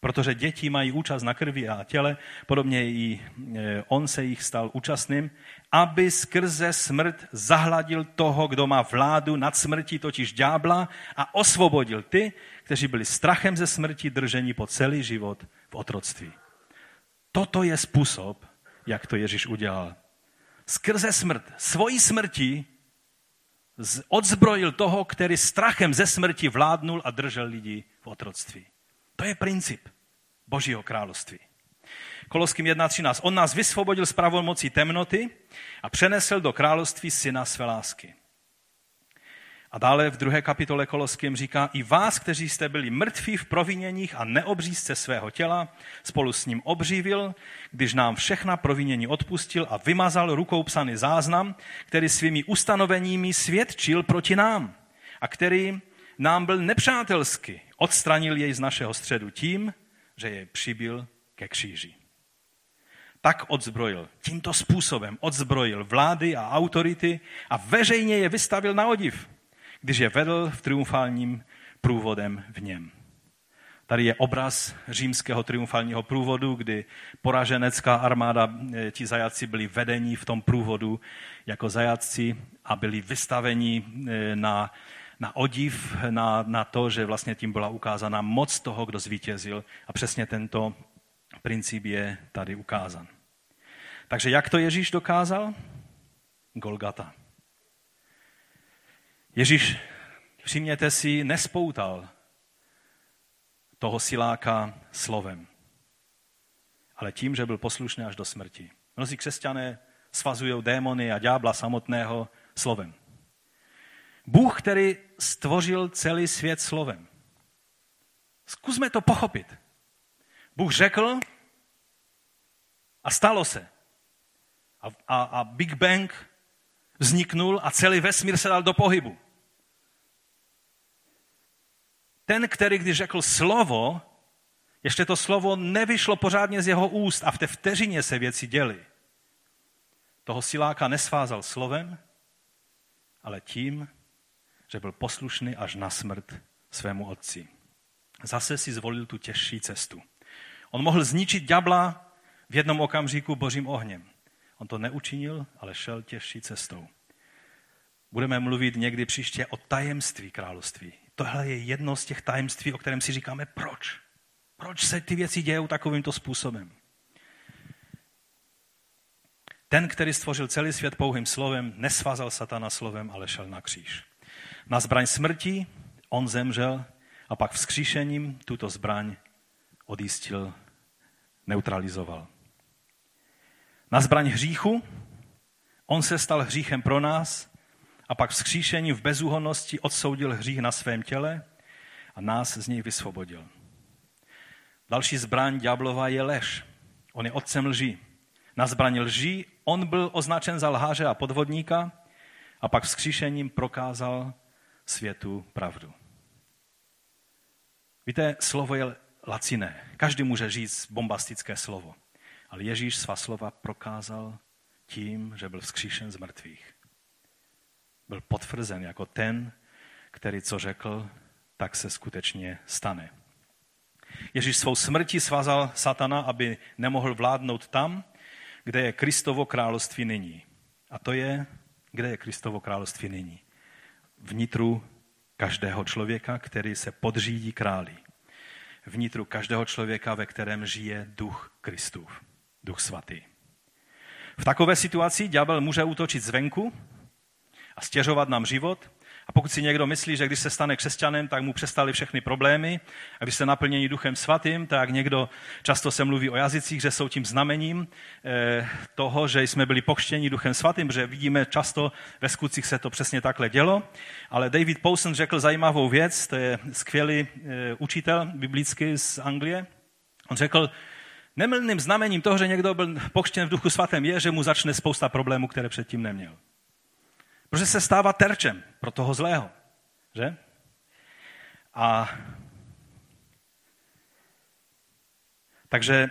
Protože děti mají účast na krvi a těle, podobně i e, on se jich stal účastným, aby skrze smrt zahladil toho, kdo má vládu nad smrtí, totiž ďábla, a osvobodil ty, kteří byli strachem ze smrti drženi po celý život v otroctví. Toto je způsob, jak to Ježíš udělal. Skrze smrt, svojí smrti, odzbrojil toho, který strachem ze smrti vládnul a držel lidi v otroctví. To je princip Božího království. Koloským 1.13. On nás vysvobodil z pravomocí temnoty a přenesl do království syna své lásky. A dále v druhé kapitole Koloským říká, i vás, kteří jste byli mrtví v proviněních a neobřízce svého těla, spolu s ním obřívil, když nám všechna provinění odpustil a vymazal rukou psaný záznam, který svými ustanoveními svědčil proti nám a který nám byl nepřátelský odstranil jej z našeho středu tím, že jej přibyl ke kříži. tak odzbrojil, tímto způsobem odzbrojil vlády a autority a veřejně je vystavil na odiv, když je vedl v triumfálním průvodem v něm. Tady je obraz římského triumfálního průvodu, kdy poraženecká armáda, eh, ti zajaci byli vedení v tom průvodu jako zajatci a byli vystaveni eh, na, na odiv, na, na to, že vlastně tím byla ukázána moc toho, kdo zvítězil. A přesně tento princip je tady ukázan. Takže jak to Ježíš dokázal? Golgata. Ježíš, všimněte si, nespoutal toho siláka slovem, ale tím, že byl poslušný až do smrti. Mnozí křesťané svazují démony a ďábla samotného slovem. Bůh, který stvořil celý svět slovem. Zkusme to pochopit. Bůh řekl a stalo se. A, a, a Big Bang vzniknul a celý vesmír se dal do pohybu. Ten, který když řekl slovo, ještě to slovo nevyšlo pořádně z jeho úst a v té vteřině se věci děly. Toho siláka nesvázal slovem, ale tím, že byl poslušný až na smrt svému otci. Zase si zvolil tu těžší cestu. On mohl zničit ďabla v jednom okamžiku božím ohněm. On to neučinil, ale šel těžší cestou. Budeme mluvit někdy příště o tajemství království. Tohle je jedno z těch tajemství, o kterém si říkáme, proč? Proč se ty věci dějou takovýmto způsobem? Ten, který stvořil celý svět pouhým slovem, nesvázal satana slovem, ale šel na kříž. Na zbraň smrti on zemřel a pak vzkříšením tuto zbraň odjistil, neutralizoval. Na zbraň hříchu on se stal hříchem pro nás a pak vzkříšením v bezúhonnosti odsoudil hřích na svém těle a nás z něj vysvobodil. Další zbraň ďáblova je lež. On je otcem lží. Na zbraň lží on byl označen za lháře a podvodníka a pak vzkříšením prokázal světu pravdu. Víte, slovo je laciné. Každý může říct bombastické slovo. Ale Ježíš svá slova prokázal tím, že byl vzkříšen z mrtvých. Byl potvrzen jako ten, který co řekl, tak se skutečně stane. Ježíš svou smrtí svázal satana, aby nemohl vládnout tam, kde je Kristovo království nyní. A to je, kde je Kristovo království nyní. Vnitru každého člověka, který se podřídí králi. Vnitru každého člověka, ve kterém žije duch Kristův. Duch Svatý. V takové situaci ďábel může útočit zvenku a stěžovat nám život. A pokud si někdo myslí, že když se stane křesťanem, tak mu přestaly všechny problémy, a když se naplnění duchem svatým, tak někdo často se mluví o jazycích, že jsou tím znamením eh, toho, že jsme byli pokštěni duchem svatým, že vidíme často ve skutcích se to přesně takhle dělo. Ale David Powson řekl zajímavou věc, to je skvělý eh, učitel biblický z Anglie. On řekl, Nemilným znamením toho, že někdo byl pokřtěn v duchu svatém, je, že mu začne spousta problémů, které předtím neměl. Protože se stává terčem pro toho zlého. Že? A takže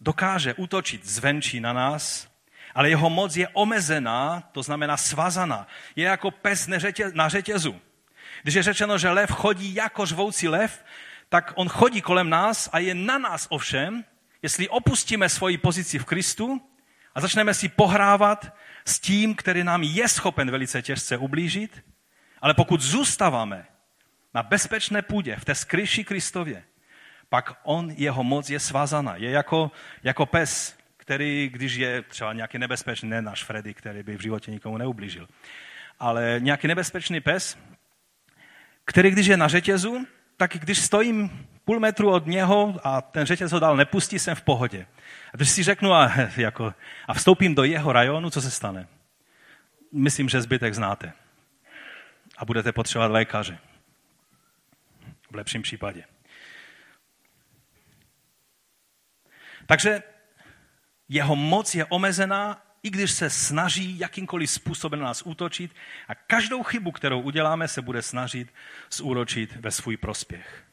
dokáže útočit zvenčí na nás, ale jeho moc je omezená, to znamená svazaná. Je jako pes na řetězu. Když je řečeno, že lev chodí jako žvoucí lev, tak on chodí kolem nás a je na nás ovšem, jestli opustíme svoji pozici v Kristu a začneme si pohrávat s tím, který nám je schopen velice těžce ublížit, ale pokud zůstáváme na bezpečné půdě, v té skryši Kristově, pak on, jeho moc je svázaná. Je jako, jako pes, který, když je třeba nějaký nebezpečný, ne náš Freddy, který by v životě nikomu neublížil, ale nějaký nebezpečný pes, který, když je na řetězu, tak když stojím půl metru od něho a ten řetěz ho dál nepustí, jsem v pohodě. A když si řeknu a, jako, a vstoupím do jeho rajonu, co se stane? Myslím, že zbytek znáte. A budete potřebovat lékaře. V lepším případě. Takže jeho moc je omezená, i když se snaží jakýmkoliv způsobem na nás útočit a každou chybu, kterou uděláme, se bude snažit zúročit ve svůj prospěch.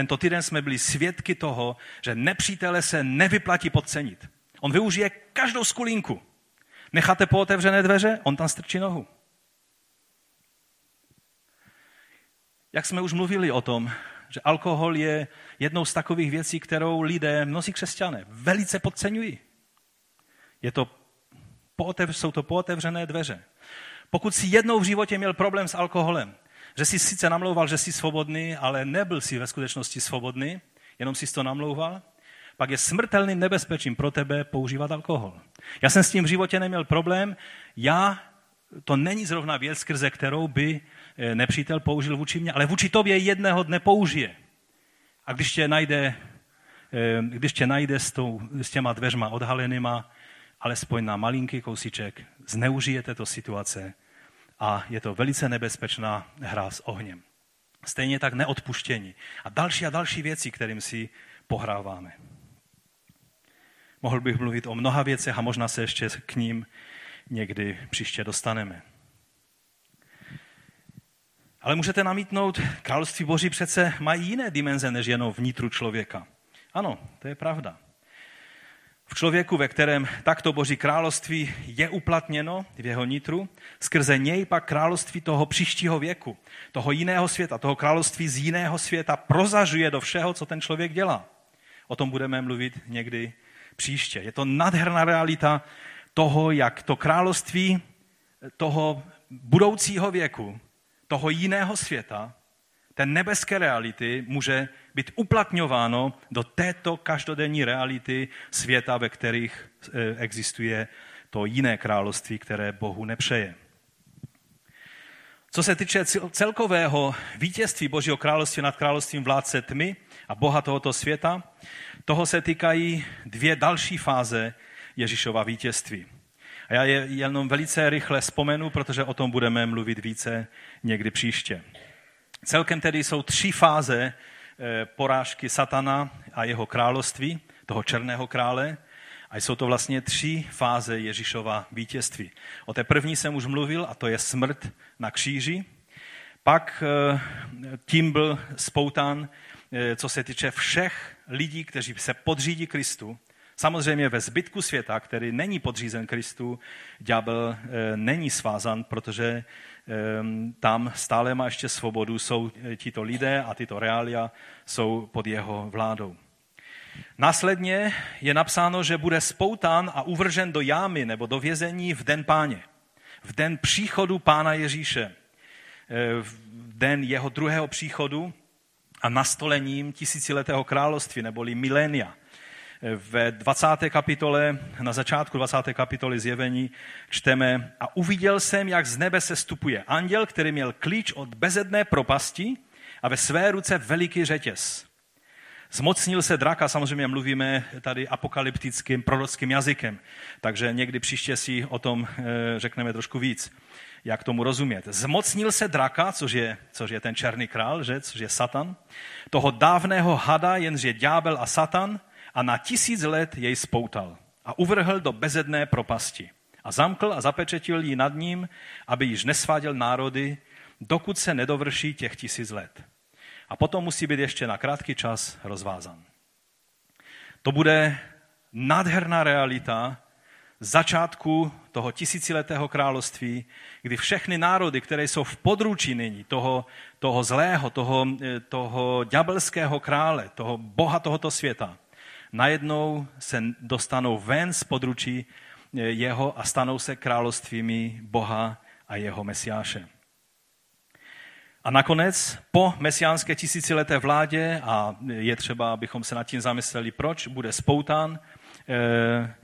Tento týden jsme byli svědky toho, že nepřítele se nevyplatí podcenit. On využije každou skulinku. Necháte po otevřené dveře, on tam strčí nohu. Jak jsme už mluvili o tom, že alkohol je jednou z takových věcí, kterou lidé, mnozí křesťané, velice podceňují. Je to jsou to pootevřené dveře. Pokud si jednou v životě měl problém s alkoholem, že jsi sice namlouval, že jsi svobodný, ale nebyl si ve skutečnosti svobodný, jenom si to namlouval, pak je smrtelným nebezpečím pro tebe používat alkohol. Já jsem s tím v životě neměl problém, já, to není zrovna věc, skrze kterou by eh, nepřítel použil vůči mě, ale vůči tobě jedného dne použije. A když tě najde, eh, když tě najde s, tou, s těma dveřma odhalenýma, alespoň na malinký kousíček, zneužije této situace a je to velice nebezpečná hra s ohněm. Stejně tak neodpuštění a další a další věci, kterým si pohráváme. Mohl bych mluvit o mnoha věcech a možná se ještě k ním někdy příště dostaneme. Ale můžete namítnout, království Boží přece mají jiné dimenze než jenom vnitru člověka. Ano, to je pravda. V člověku, ve kterém takto Boží království je uplatněno v jeho nitru, skrze něj pak království toho příštího věku, toho jiného světa, toho království z jiného světa prozažuje do všeho, co ten člověk dělá. O tom budeme mluvit někdy příště. Je to nadherná realita toho, jak to království toho budoucího věku, toho jiného světa, té nebeské reality může být uplatňováno do této každodenní reality světa, ve kterých eh, existuje to jiné království, které Bohu nepřeje. Co se týče celkového vítězství Božího království nad královstvím vládce tmy a Boha tohoto světa, toho se týkají dvě další fáze Ježíšova vítězství. A já je jenom velice rychle vzpomenu, protože o tom budeme mluvit více někdy příště. Celkem tedy jsou tři fáze porážky satana a jeho království, toho černého krále. A jsou to vlastně tři fáze Ježíšova vítězství. O té první jsem už mluvil, a to je smrt na kříži. Pak eh, tím byl spoután Eh, co se týče všech lidí, kteří se podřídí Kristu. Samozřejmě ve zbytku světa, který není podřízen Kristu, ďábel eh, není svázan, protože eh, tam stále má ještě svobodu, jsou tito lidé a tyto realia jsou pod jeho vládou. Následně je napsáno, že bude spoután a uvržen do jámy nebo do vězení v den páně. V den příchodu pána Ježíše. V den jeho druhého příchodu a nastolením tisíciletého království, neboli milénia. V 20. kapitole, na začátku 20. kapitoly zjevení čteme a uviděl jsem, jak z nebe se stupuje anděl, který měl klíč od bezedné propasti a ve své ruce veliký řetěz. Zmocnil se draka, samozřejmě mluvíme tady apokalyptickým, prorockým jazykem, takže někdy příště si o tom eh, řekneme trošku víc jak tomu rozumět. Zmocnil se draka, což je, což je ten černý král, že? což je Satan, toho dávného hada, jenž je ďábel a Satan, a na tisíc let jej spoutal a uvrhl do bezedné propasti. A zamkl a zapečetil ji nad ním, aby již nesváděl národy, dokud se nedovrší těch tisíc let. A potom musí být ještě na krátký čas rozvázan. To bude nádherná realita, začátku toho tisíciletého království, kdy všechny národy, které jsou v područí nyní toho, toho zlého, toho, eh, toho ďabelského krále, toho boha tohoto světa, najednou se dostanou ven z područí eh, jeho a stanou se královstvími Boha a jeho mesiáše. A nakonec po mesiánské tisícileté vládě, a je třeba, abychom se nad tím zamysleli, proč bude spoután, eh,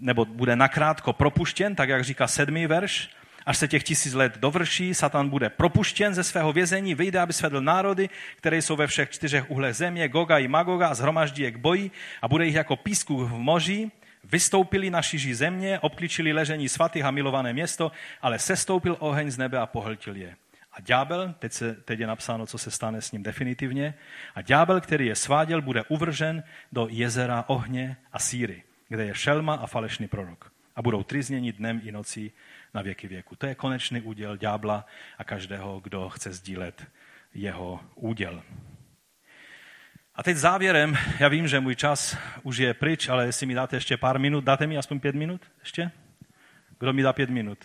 nebo bude nakrátko propuštěn, tak jak říká sedmý verš, až se těch tisíc let dovrší, Satan bude propuštěn ze svého vězení, vyjde, aby svedl národy, které jsou ve všech čtyřech uhlech země, Goga i Magoga a zhromaždí je k boji a bude jich jako písku v moři, vystoupili na šiži země, obklíčili ležení svatých a milované město, ale sestoupil oheň z nebe a pohltil je. A ďábel, teď, se, teď je napsáno, co se stane s ním definitivně, a ďábel, který je sváděl, bude uvržen do jezera ohně a síry kde je šelma a falešný prorok. A budou trizněni dnem i nocí na věky věku. To je konečný úděl ďábla a každého, kdo chce sdílet jeho úděl. A teď závěrem, já vím, že můj čas už je pryč, ale jestli mi dáte ještě pár minut, dáte mi aspoň pět minut ještě? Kdo mi dá pět minut?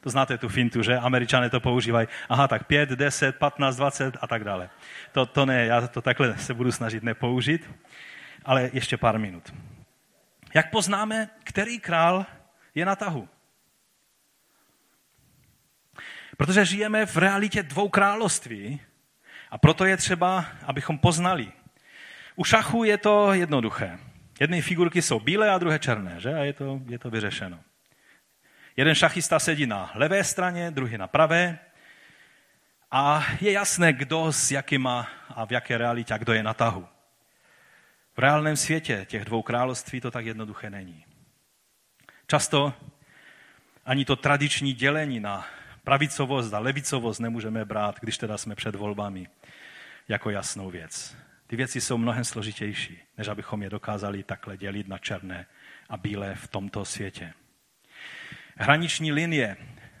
To znáte tu fintu, že? Američané to používají. Aha, tak pět, deset, patnáct, dvacet a tak dále. To, to ne, já to takhle se budu snažit nepoužít, ale ještě pár minut. Jak poznáme, který král je na tahu? Protože žijeme v realitě dvou království a proto je třeba, abychom poznali. U šachu je to jednoduché. Jedny figurky jsou bílé a druhé černé, že? A je to, je to vyřešeno. Jeden šachista sedí na levé straně, druhý na pravé. A je jasné, kdo s jakýma a v jaké realitě a kdo je na tahu. V reálném světě těch dvou království to tak jednoduché není. Často ani to tradiční dělení na pravicovost a levicovost nemůžeme brát, když teda jsme před volbami, jako jasnou věc. Ty věci jsou mnohem složitější, než abychom je dokázali takhle dělit na černé a bílé v tomto světě. Hraniční linie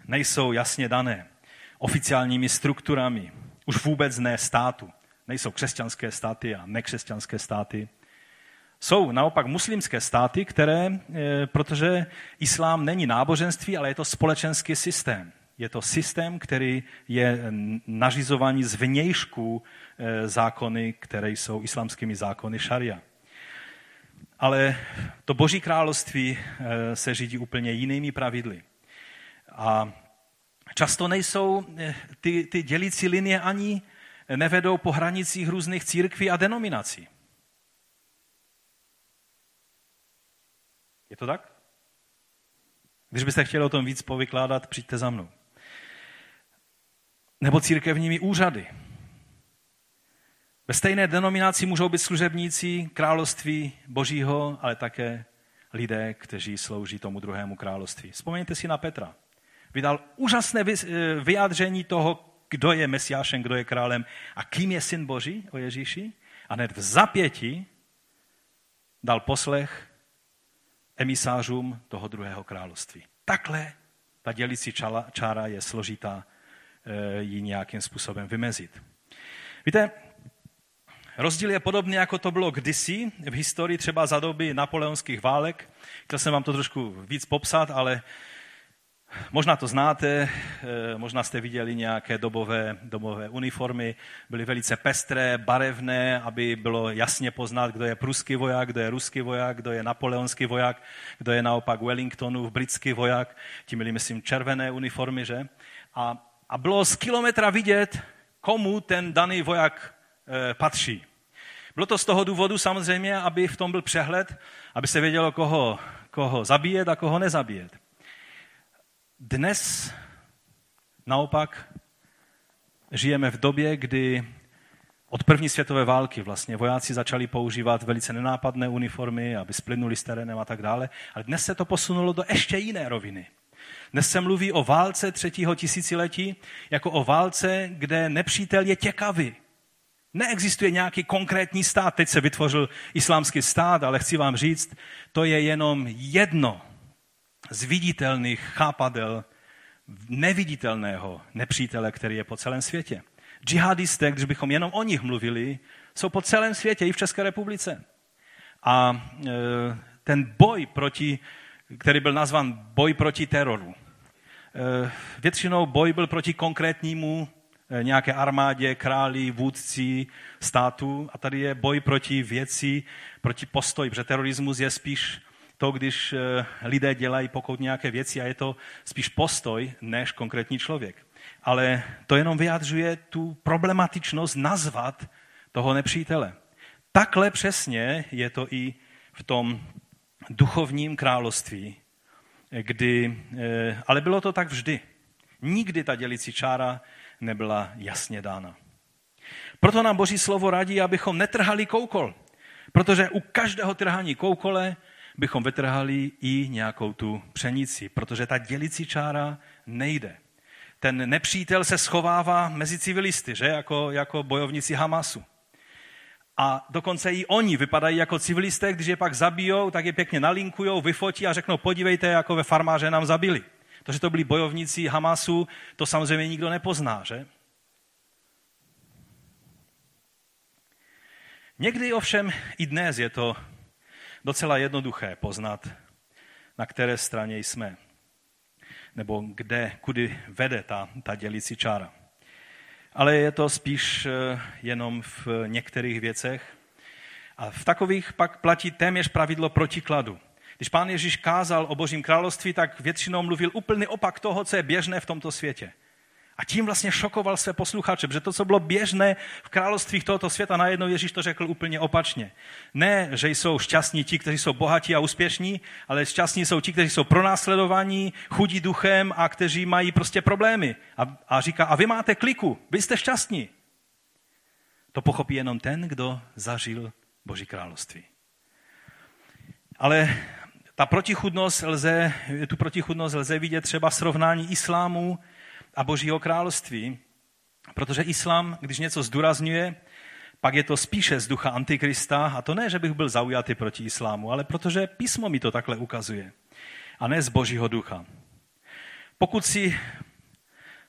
nejsou jasně dané oficiálními strukturami, už vůbec ne státu. Nejsou křesťanské státy a nekřesťanské státy. Jsou naopak muslimské státy, které, eh, protože islám není náboženství, ale je to společenský systém. Je to systém, který je nařizovaný z vnějšku eh, zákony, které jsou islamskými zákony šaria. Ale to boží království eh, se řídí úplně jinými pravidly. A často nejsou eh, ty, ty dělící linie ani nevedou po hranicích různých církví a denominací. Je to tak? Když byste chtěli o tom víc povykládat, přijďte za mnou. Nebo církevními úřady. Ve stejné denominaci můžou být služebníci království božího, ale také lidé, kteří slouží tomu druhému království. Vzpomeňte si na Petra. Vydal úžasné eh, vyjádření toho, kdo je mesiášem, kdo je králem a kým je syn boží o Ježíši. A hned v zapěti dal poslech emisářům toho druhého království. Takhle ta dělící čára je složitá ji nějakým způsobem vymezit. Víte, Rozdíl je podobný, jako to bylo kdysi v historii, třeba za doby napoleonských válek. Chtěl jsem vám to trošku víc popsat, ale možná to znáte, eh, možná jste viděli nějaké dobové, dobové uniformy, byly velice pestré, barevné, aby bylo jasně poznat, kdo je pruský voják, kdo je ruský voják, kdo je napoleonský voják, kdo je naopak Wellingtonův britský voják. Ti měli, myslím, červené uniformy, že? A, a bylo z kilometra vidět, komu ten daný voják Eh, patří. Bylo to z toho důvodu samozřejmě, aby v tom byl přehled, aby se vědělo, koho, koho zabíjet a koho nezabíjet. Dnes naopak žijeme v době, kdy od první světové války vlastně vojáci začali používat velice nenápadné uniformy, aby splynuli s terénem a tak dále. Ale dnes se to posunulo do ještě jiné roviny. Dnes se mluví o válce třetího tisíciletí jako o válce, kde nepřítel je těkavý, Neexistuje nějaký konkrétní stát. Teď se vytvořil islámský stát, ale chci vám říct, to je jenom jedno z viditelných chápadel neviditelného nepřítele, který je po celém světě. Džihadisté, když bychom jenom o nich mluvili, jsou po celém světě, i v České republice. A e, ten boj proti, který byl nazvan boj proti teroru, většinou boj byl proti konkrétnímu Eh, nějaké armádě, králi, vůdci států a tady je boj proti věci, proti postoji, protože terorismus je spíš to, když eh, lidé dělají pokud nějaké věci a je to spíš postoj než konkrétní člověk. Ale to jenom vyjadřuje tu problematičnost nazvat toho nepřítele. Takhle přesně je to i v tom duchovním království, kdy, eh, ale bylo to tak vždy. Nikdy ta dělicí čára nebyla jasně dána. Proto nám Boží slovo radí, abychom netrhali koukol, protože u každého trhání koukole bychom vytrhali i nějakou tu pšenici, protože ta dělicí čára nejde. Ten nepřítel se schovává mezi civilisty, že? Jako, jako bojovníci Hamasu. A dokonce i oni vypadají jako civilisté, když je pak zabijou, tak je pěkně nalinkujou, vyfotí a řeknou, podívejte, jako ve farmáře nám zabili. To, že to byli bojovníci Hamasu, to samozřejmě nikdo nepozná, že? Někdy ovšem i dnes je to docela jednoduché poznat, na které straně jsme, nebo kde, kudy vede ta, ta dělící čára. Ale je to spíš eh, jenom v některých věcech. A v takových pak platí téměř pravidlo protikladu. Když pán Ježíš kázal o božím království, tak většinou mluvil úplný opak toho, co je běžné v tomto světě. A tím vlastně šokoval své posluchače, protože to, co bylo běžné v království tohoto světa, najednou Ježíš to řekl úplně opačně. Ne, že jsou šťastní ti, kteří jsou bohatí a úspěšní, ale šťastní jsou ti, kteří jsou pronásledovaní, chudí duchem a kteří mají prostě problémy. A, a říká, a vy máte kliku, vy jste šťastní. To pochopí jenom ten, kdo zažil Boží království. Ale ta protichudnost lze, tu protichudnost lze vidět třeba srovnání islámu a Božího království, protože islám, když něco zdůrazňuje, pak je to spíše z ducha antikrista, a to ne, že bych byl zaujatý proti islámu, ale protože písmo mi to takhle ukazuje, a ne z Božího ducha. Pokud si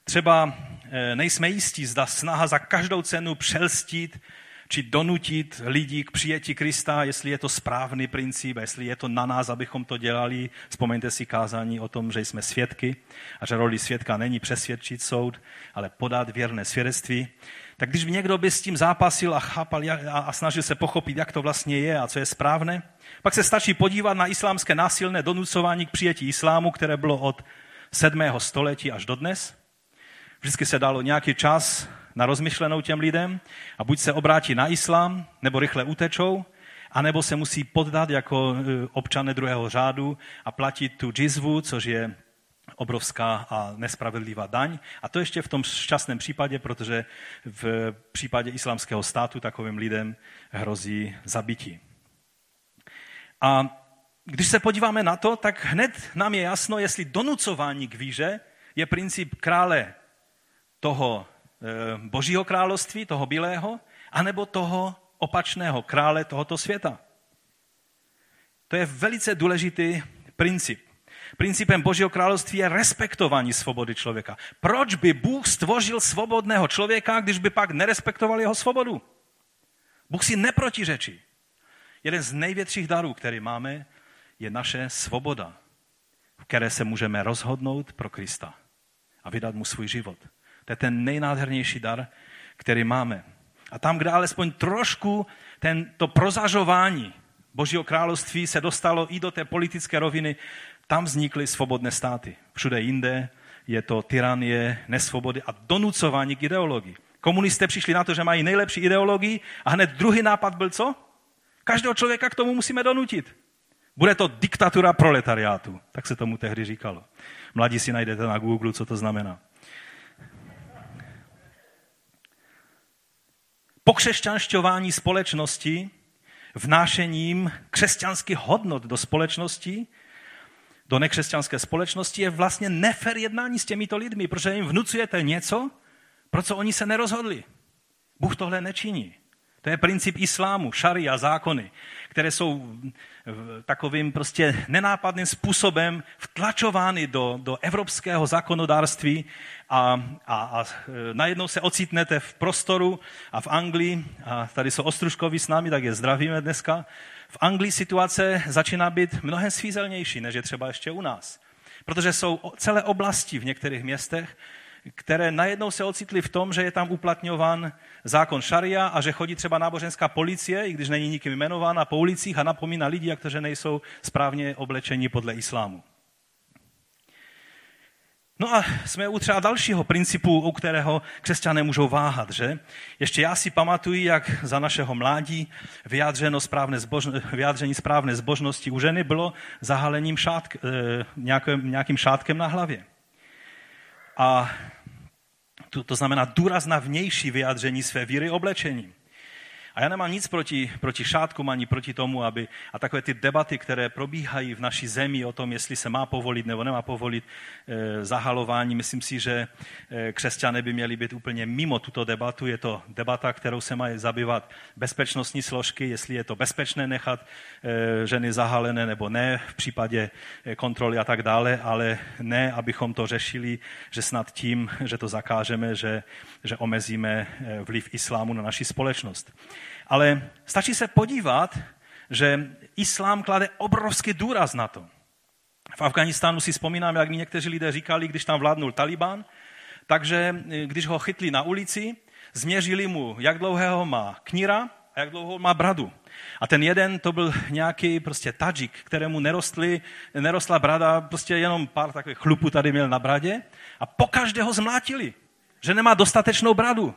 třeba eh, nejsme jistí, zda snaha za každou cenu přelstit či donutit lidi k přijetí Krista, jestli je to správný princip, jestli je to na nás, abychom to dělali. Vzpomeňte si kázání o tom, že jsme svědky a že roli svědka není přesvědčit soud, ale podat věrné svědectví. Tak když by někdo by s tím zápasil a chápal a snažil se pochopit, jak to vlastně je a co je správné, pak se stačí podívat na islámské násilné donucování k přijetí islámu, které bylo od 7. století až do dnes. Vždycky se dalo nějaký čas na rozmyšlenou těm lidem a buď se obrátí na islám, nebo rychle utečou, anebo se musí poddat jako e, občané druhého řádu a platit tu džizvu, což je obrovská a nespravedlivá daň. A to ještě v tom šťastném případě, protože v případě islámského státu takovým lidem hrozí zabití. A když se podíváme na to, tak hned nám je jasno, jestli donucování k víře je princip krále toho božího království, toho bílého, anebo toho opačného krále tohoto světa. To je velice důležitý princip. Principem Božího království je respektování svobody člověka. Proč by Bůh stvořil svobodného člověka, když by pak nerespektoval jeho svobodu? Bůh si neprotiřečí. Jeden z největších darů, který máme, je naše svoboda, v které se můžeme rozhodnout pro Krista a vydat mu svůj život. To je ten nejnádhernější dar, který máme. A tam, kde alespoň trošku ten, to prozažování Božího království se dostalo i do té politické roviny, tam vznikly svobodné státy. Všude jinde je to tyranie, nesvobody a donucování k ideologii. Komunisté přišli na to, že mají nejlepší ideologii a hned druhý nápad byl co? Každého člověka k tomu musíme donutit. Bude to diktatura proletariátu. Tak se tomu tehdy říkalo. Mladí si najdete na Google, co to znamená. Pokřesťanšťování společnosti, vnášením křesťanských hodnot do společnosti, do nekřesťanské společnosti, je vlastně nefer jednání s těmito lidmi, protože jim vnucujete něco, pro co oni se nerozhodli. Bůh tohle nečiní. To je princip islámu, šaria, zákony, které jsou takovým prostě nenápadným způsobem vtlačovány do, do evropského zákonodárství a, a, a najednou se ocitnete v prostoru a v Anglii, a tady jsou Ostruškovi s námi, tak je zdravíme dneska, v Anglii situace začíná být mnohem svízelnější, než je třeba ještě u nás. Protože jsou celé oblasti v některých městech, které najednou se ocitly v tom, že je tam uplatňován zákon šaria a že chodí třeba náboženská policie, i když není nikým jmenována, po ulicích a napomíná lidi, že nejsou správně oblečení podle islámu. No a jsme u třeba dalšího principu, u kterého křesťané můžou váhat, že? Ještě já si pamatuju, jak za našeho mládí vyjádřeno správné zbožno, vyjádření správné zbožnosti u ženy bylo zahalením šátk, eh, nějakým, nějakým šátkem na hlavě. A to, to znamená důraz na vnější vyjádření své víry oblečením. A já nemám nic proti, proti šátkům ani proti tomu, aby a takové ty debaty, které probíhají v naší zemi o tom, jestli se má povolit nebo nemá povolit e, zahalování, myslím si, že e, křesťané by měli být úplně mimo tuto debatu. Je to debata, kterou se mají zabývat bezpečnostní složky, jestli je to bezpečné nechat e, ženy zahalené nebo ne v případě kontroly a tak dále, ale ne, abychom to řešili, že snad tím, že to zakážeme, že, že omezíme vliv islámu na naši společnost. Ale stačí se podívat, že islám klade obrovský důraz na to. V Afganistánu si vzpomínám, jak mi někteří lidé říkali, když tam vládnul Taliban, takže když ho chytli na ulici, změřili mu, jak dlouhého má kníra a jak dlouho má bradu. A ten jeden to byl nějaký prostě tadžik, kterému nerostly, nerostla brada, prostě jenom pár takových chlupů tady měl na bradě a po každého zmlátili, že nemá dostatečnou bradu.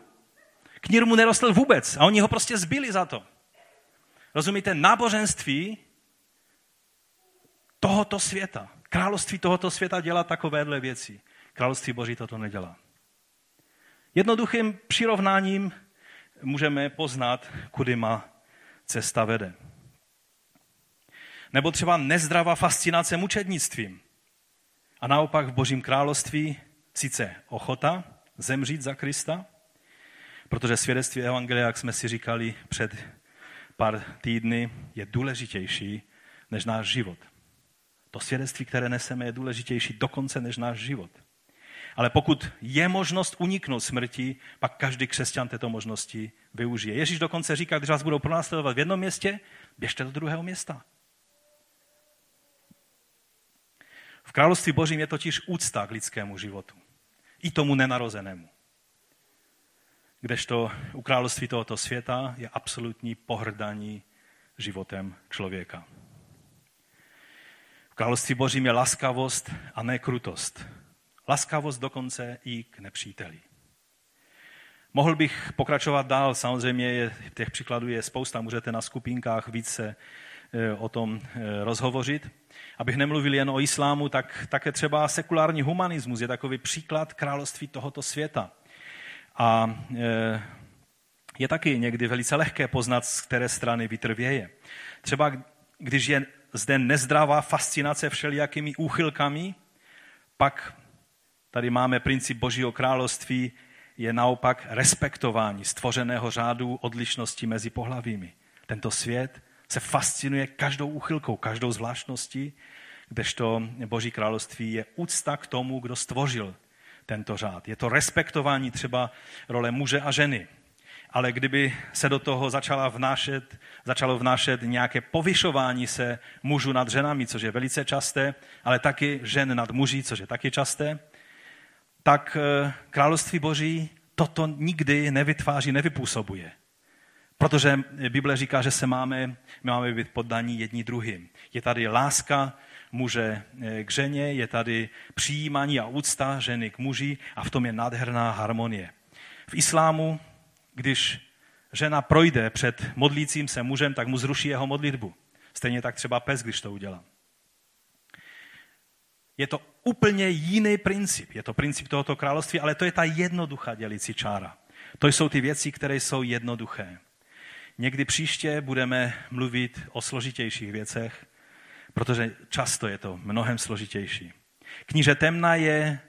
Knír mu nerostl vůbec a oni ho prostě zbyli za to. Rozumíte, náboženství tohoto světa, království tohoto světa dělá takovéhle věci. Království Boží toto nedělá. Jednoduchým přirovnáním můžeme poznat, kudy má cesta vede. Nebo třeba nezdravá fascinace mučednictvím. A naopak v Božím království sice ochota zemřít za Krista, protože svědectví Evangelia, jak jsme si říkali před pár týdny, je důležitější než náš život. To svědectví, které neseme, je důležitější dokonce než náš život. Ale pokud je možnost uniknout smrti, pak každý křesťan této možnosti využije. Ježíš dokonce říká, když vás budou pronásledovat v jednom městě, běžte do druhého města. V království božím je totiž úcta k lidskému životu. I tomu nenarozenému. Kdežto u království tohoto světa je absolutní pohrdání životem člověka. V království božím je laskavost a ne krutost. Laskavost dokonce i k nepříteli. Mohl bych pokračovat dál, samozřejmě je, těch příkladů je spousta, můžete na skupinkách více e, o tom e, rozhovořit. Abych nemluvil jen o islámu, tak také třeba sekulární humanismus je takový příklad království tohoto světa. A e, je taky někdy velice lehké poznat, z které strany vítr věje. Třeba když je zde nezdravá fascinace všelijakými úchylkami, pak tady máme princip Božího království, je naopak respektování stvořeného řádu odlišnosti mezi pohlavími. Tento svět se fascinuje každou úchylkou, každou zvláštností, kdežto Boží království je úcta k tomu, kdo stvořil tento řád. Je to respektování třeba role muže a ženy. Ale kdyby se do toho začala vnášet, začalo vnášet nějaké povyšování se mužů nad ženami, což je velice časté, ale taky žen nad muži, což je taky časté, tak eh, království boží toto nikdy nevytváří, nevypůsobuje. Protože Bible říká, že se máme, my máme být poddaní jedni druhým. Je tady láska muže eh, k ženě, je tady přijímání a úcta ženy k muži a v tom je nádherná harmonie. V islámu, když žena projde před modlícím se mužem, tak mu zruší jeho modlitbu. Stejně tak třeba pes, když to udělá. Je to úplně jiný princip. Je to princip tohoto království, ale to je ta jednoduchá dělící čára. To jsou ty věci, které jsou jednoduché. Někdy příště budeme mluvit o složitějších věcech, protože často je to mnohem složitější. Kníže Temna je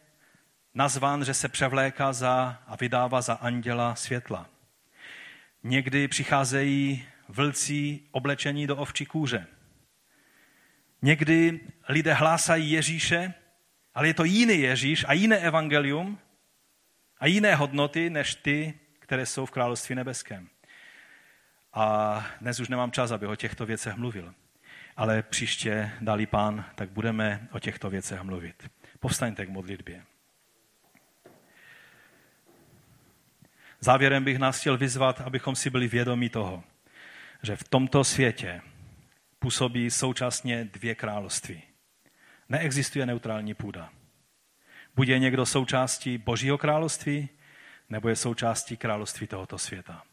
nazván, že se převléká za a vydává za anděla světla. Někdy přicházejí vlci oblečení do ovčí kůže. Někdy lidé hlásají Ježíše, ale je to jiný Ježíš a jiné evangelium a jiné hodnoty než ty, které jsou v království nebeském. A dnes už nemám čas, aby o těchto věcech mluvil. Ale příště, dali pán, tak budeme o těchto věcech mluvit. Povstaňte k modlitbě. Závěrem bych nás chtěl vyzvat, abychom si byli vědomi toho, že v tomto světě působí současně dvě království. Neexistuje neutrální půda. Buď je někdo součástí Božího království, nebo je součástí království tohoto světa.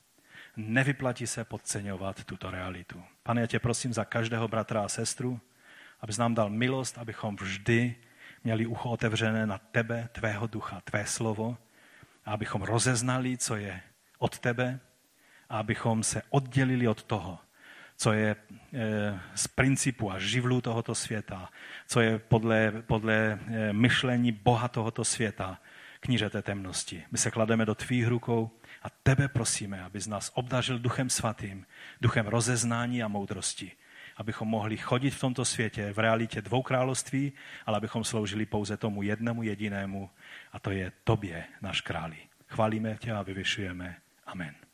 Nevyplatí se podceňovat tuto realitu. Pane, já tě prosím za každého bratra a sestru, abys nám dal milost, abychom vždy měli ucho otevřené na tebe, tvého ducha, tvé slovo, a abychom rozeznali, co je od tebe, a abychom se oddělili od toho, co je eh, z principu a živlů tohoto světa, co je podle, podle eh, myšlení Boha tohoto světa, kníže té temnosti. My se klademe do tvých rukou a tebe prosíme, abys nás obdařil duchem svatým, duchem rozeznání a moudrosti, abychom mohli chodit v tomto světě v realitě dvou království, ale abychom sloužili pouze tomu jednému jedinému, a to je tobě, náš králi. Chválíme tě a vyvyšujeme. Amen.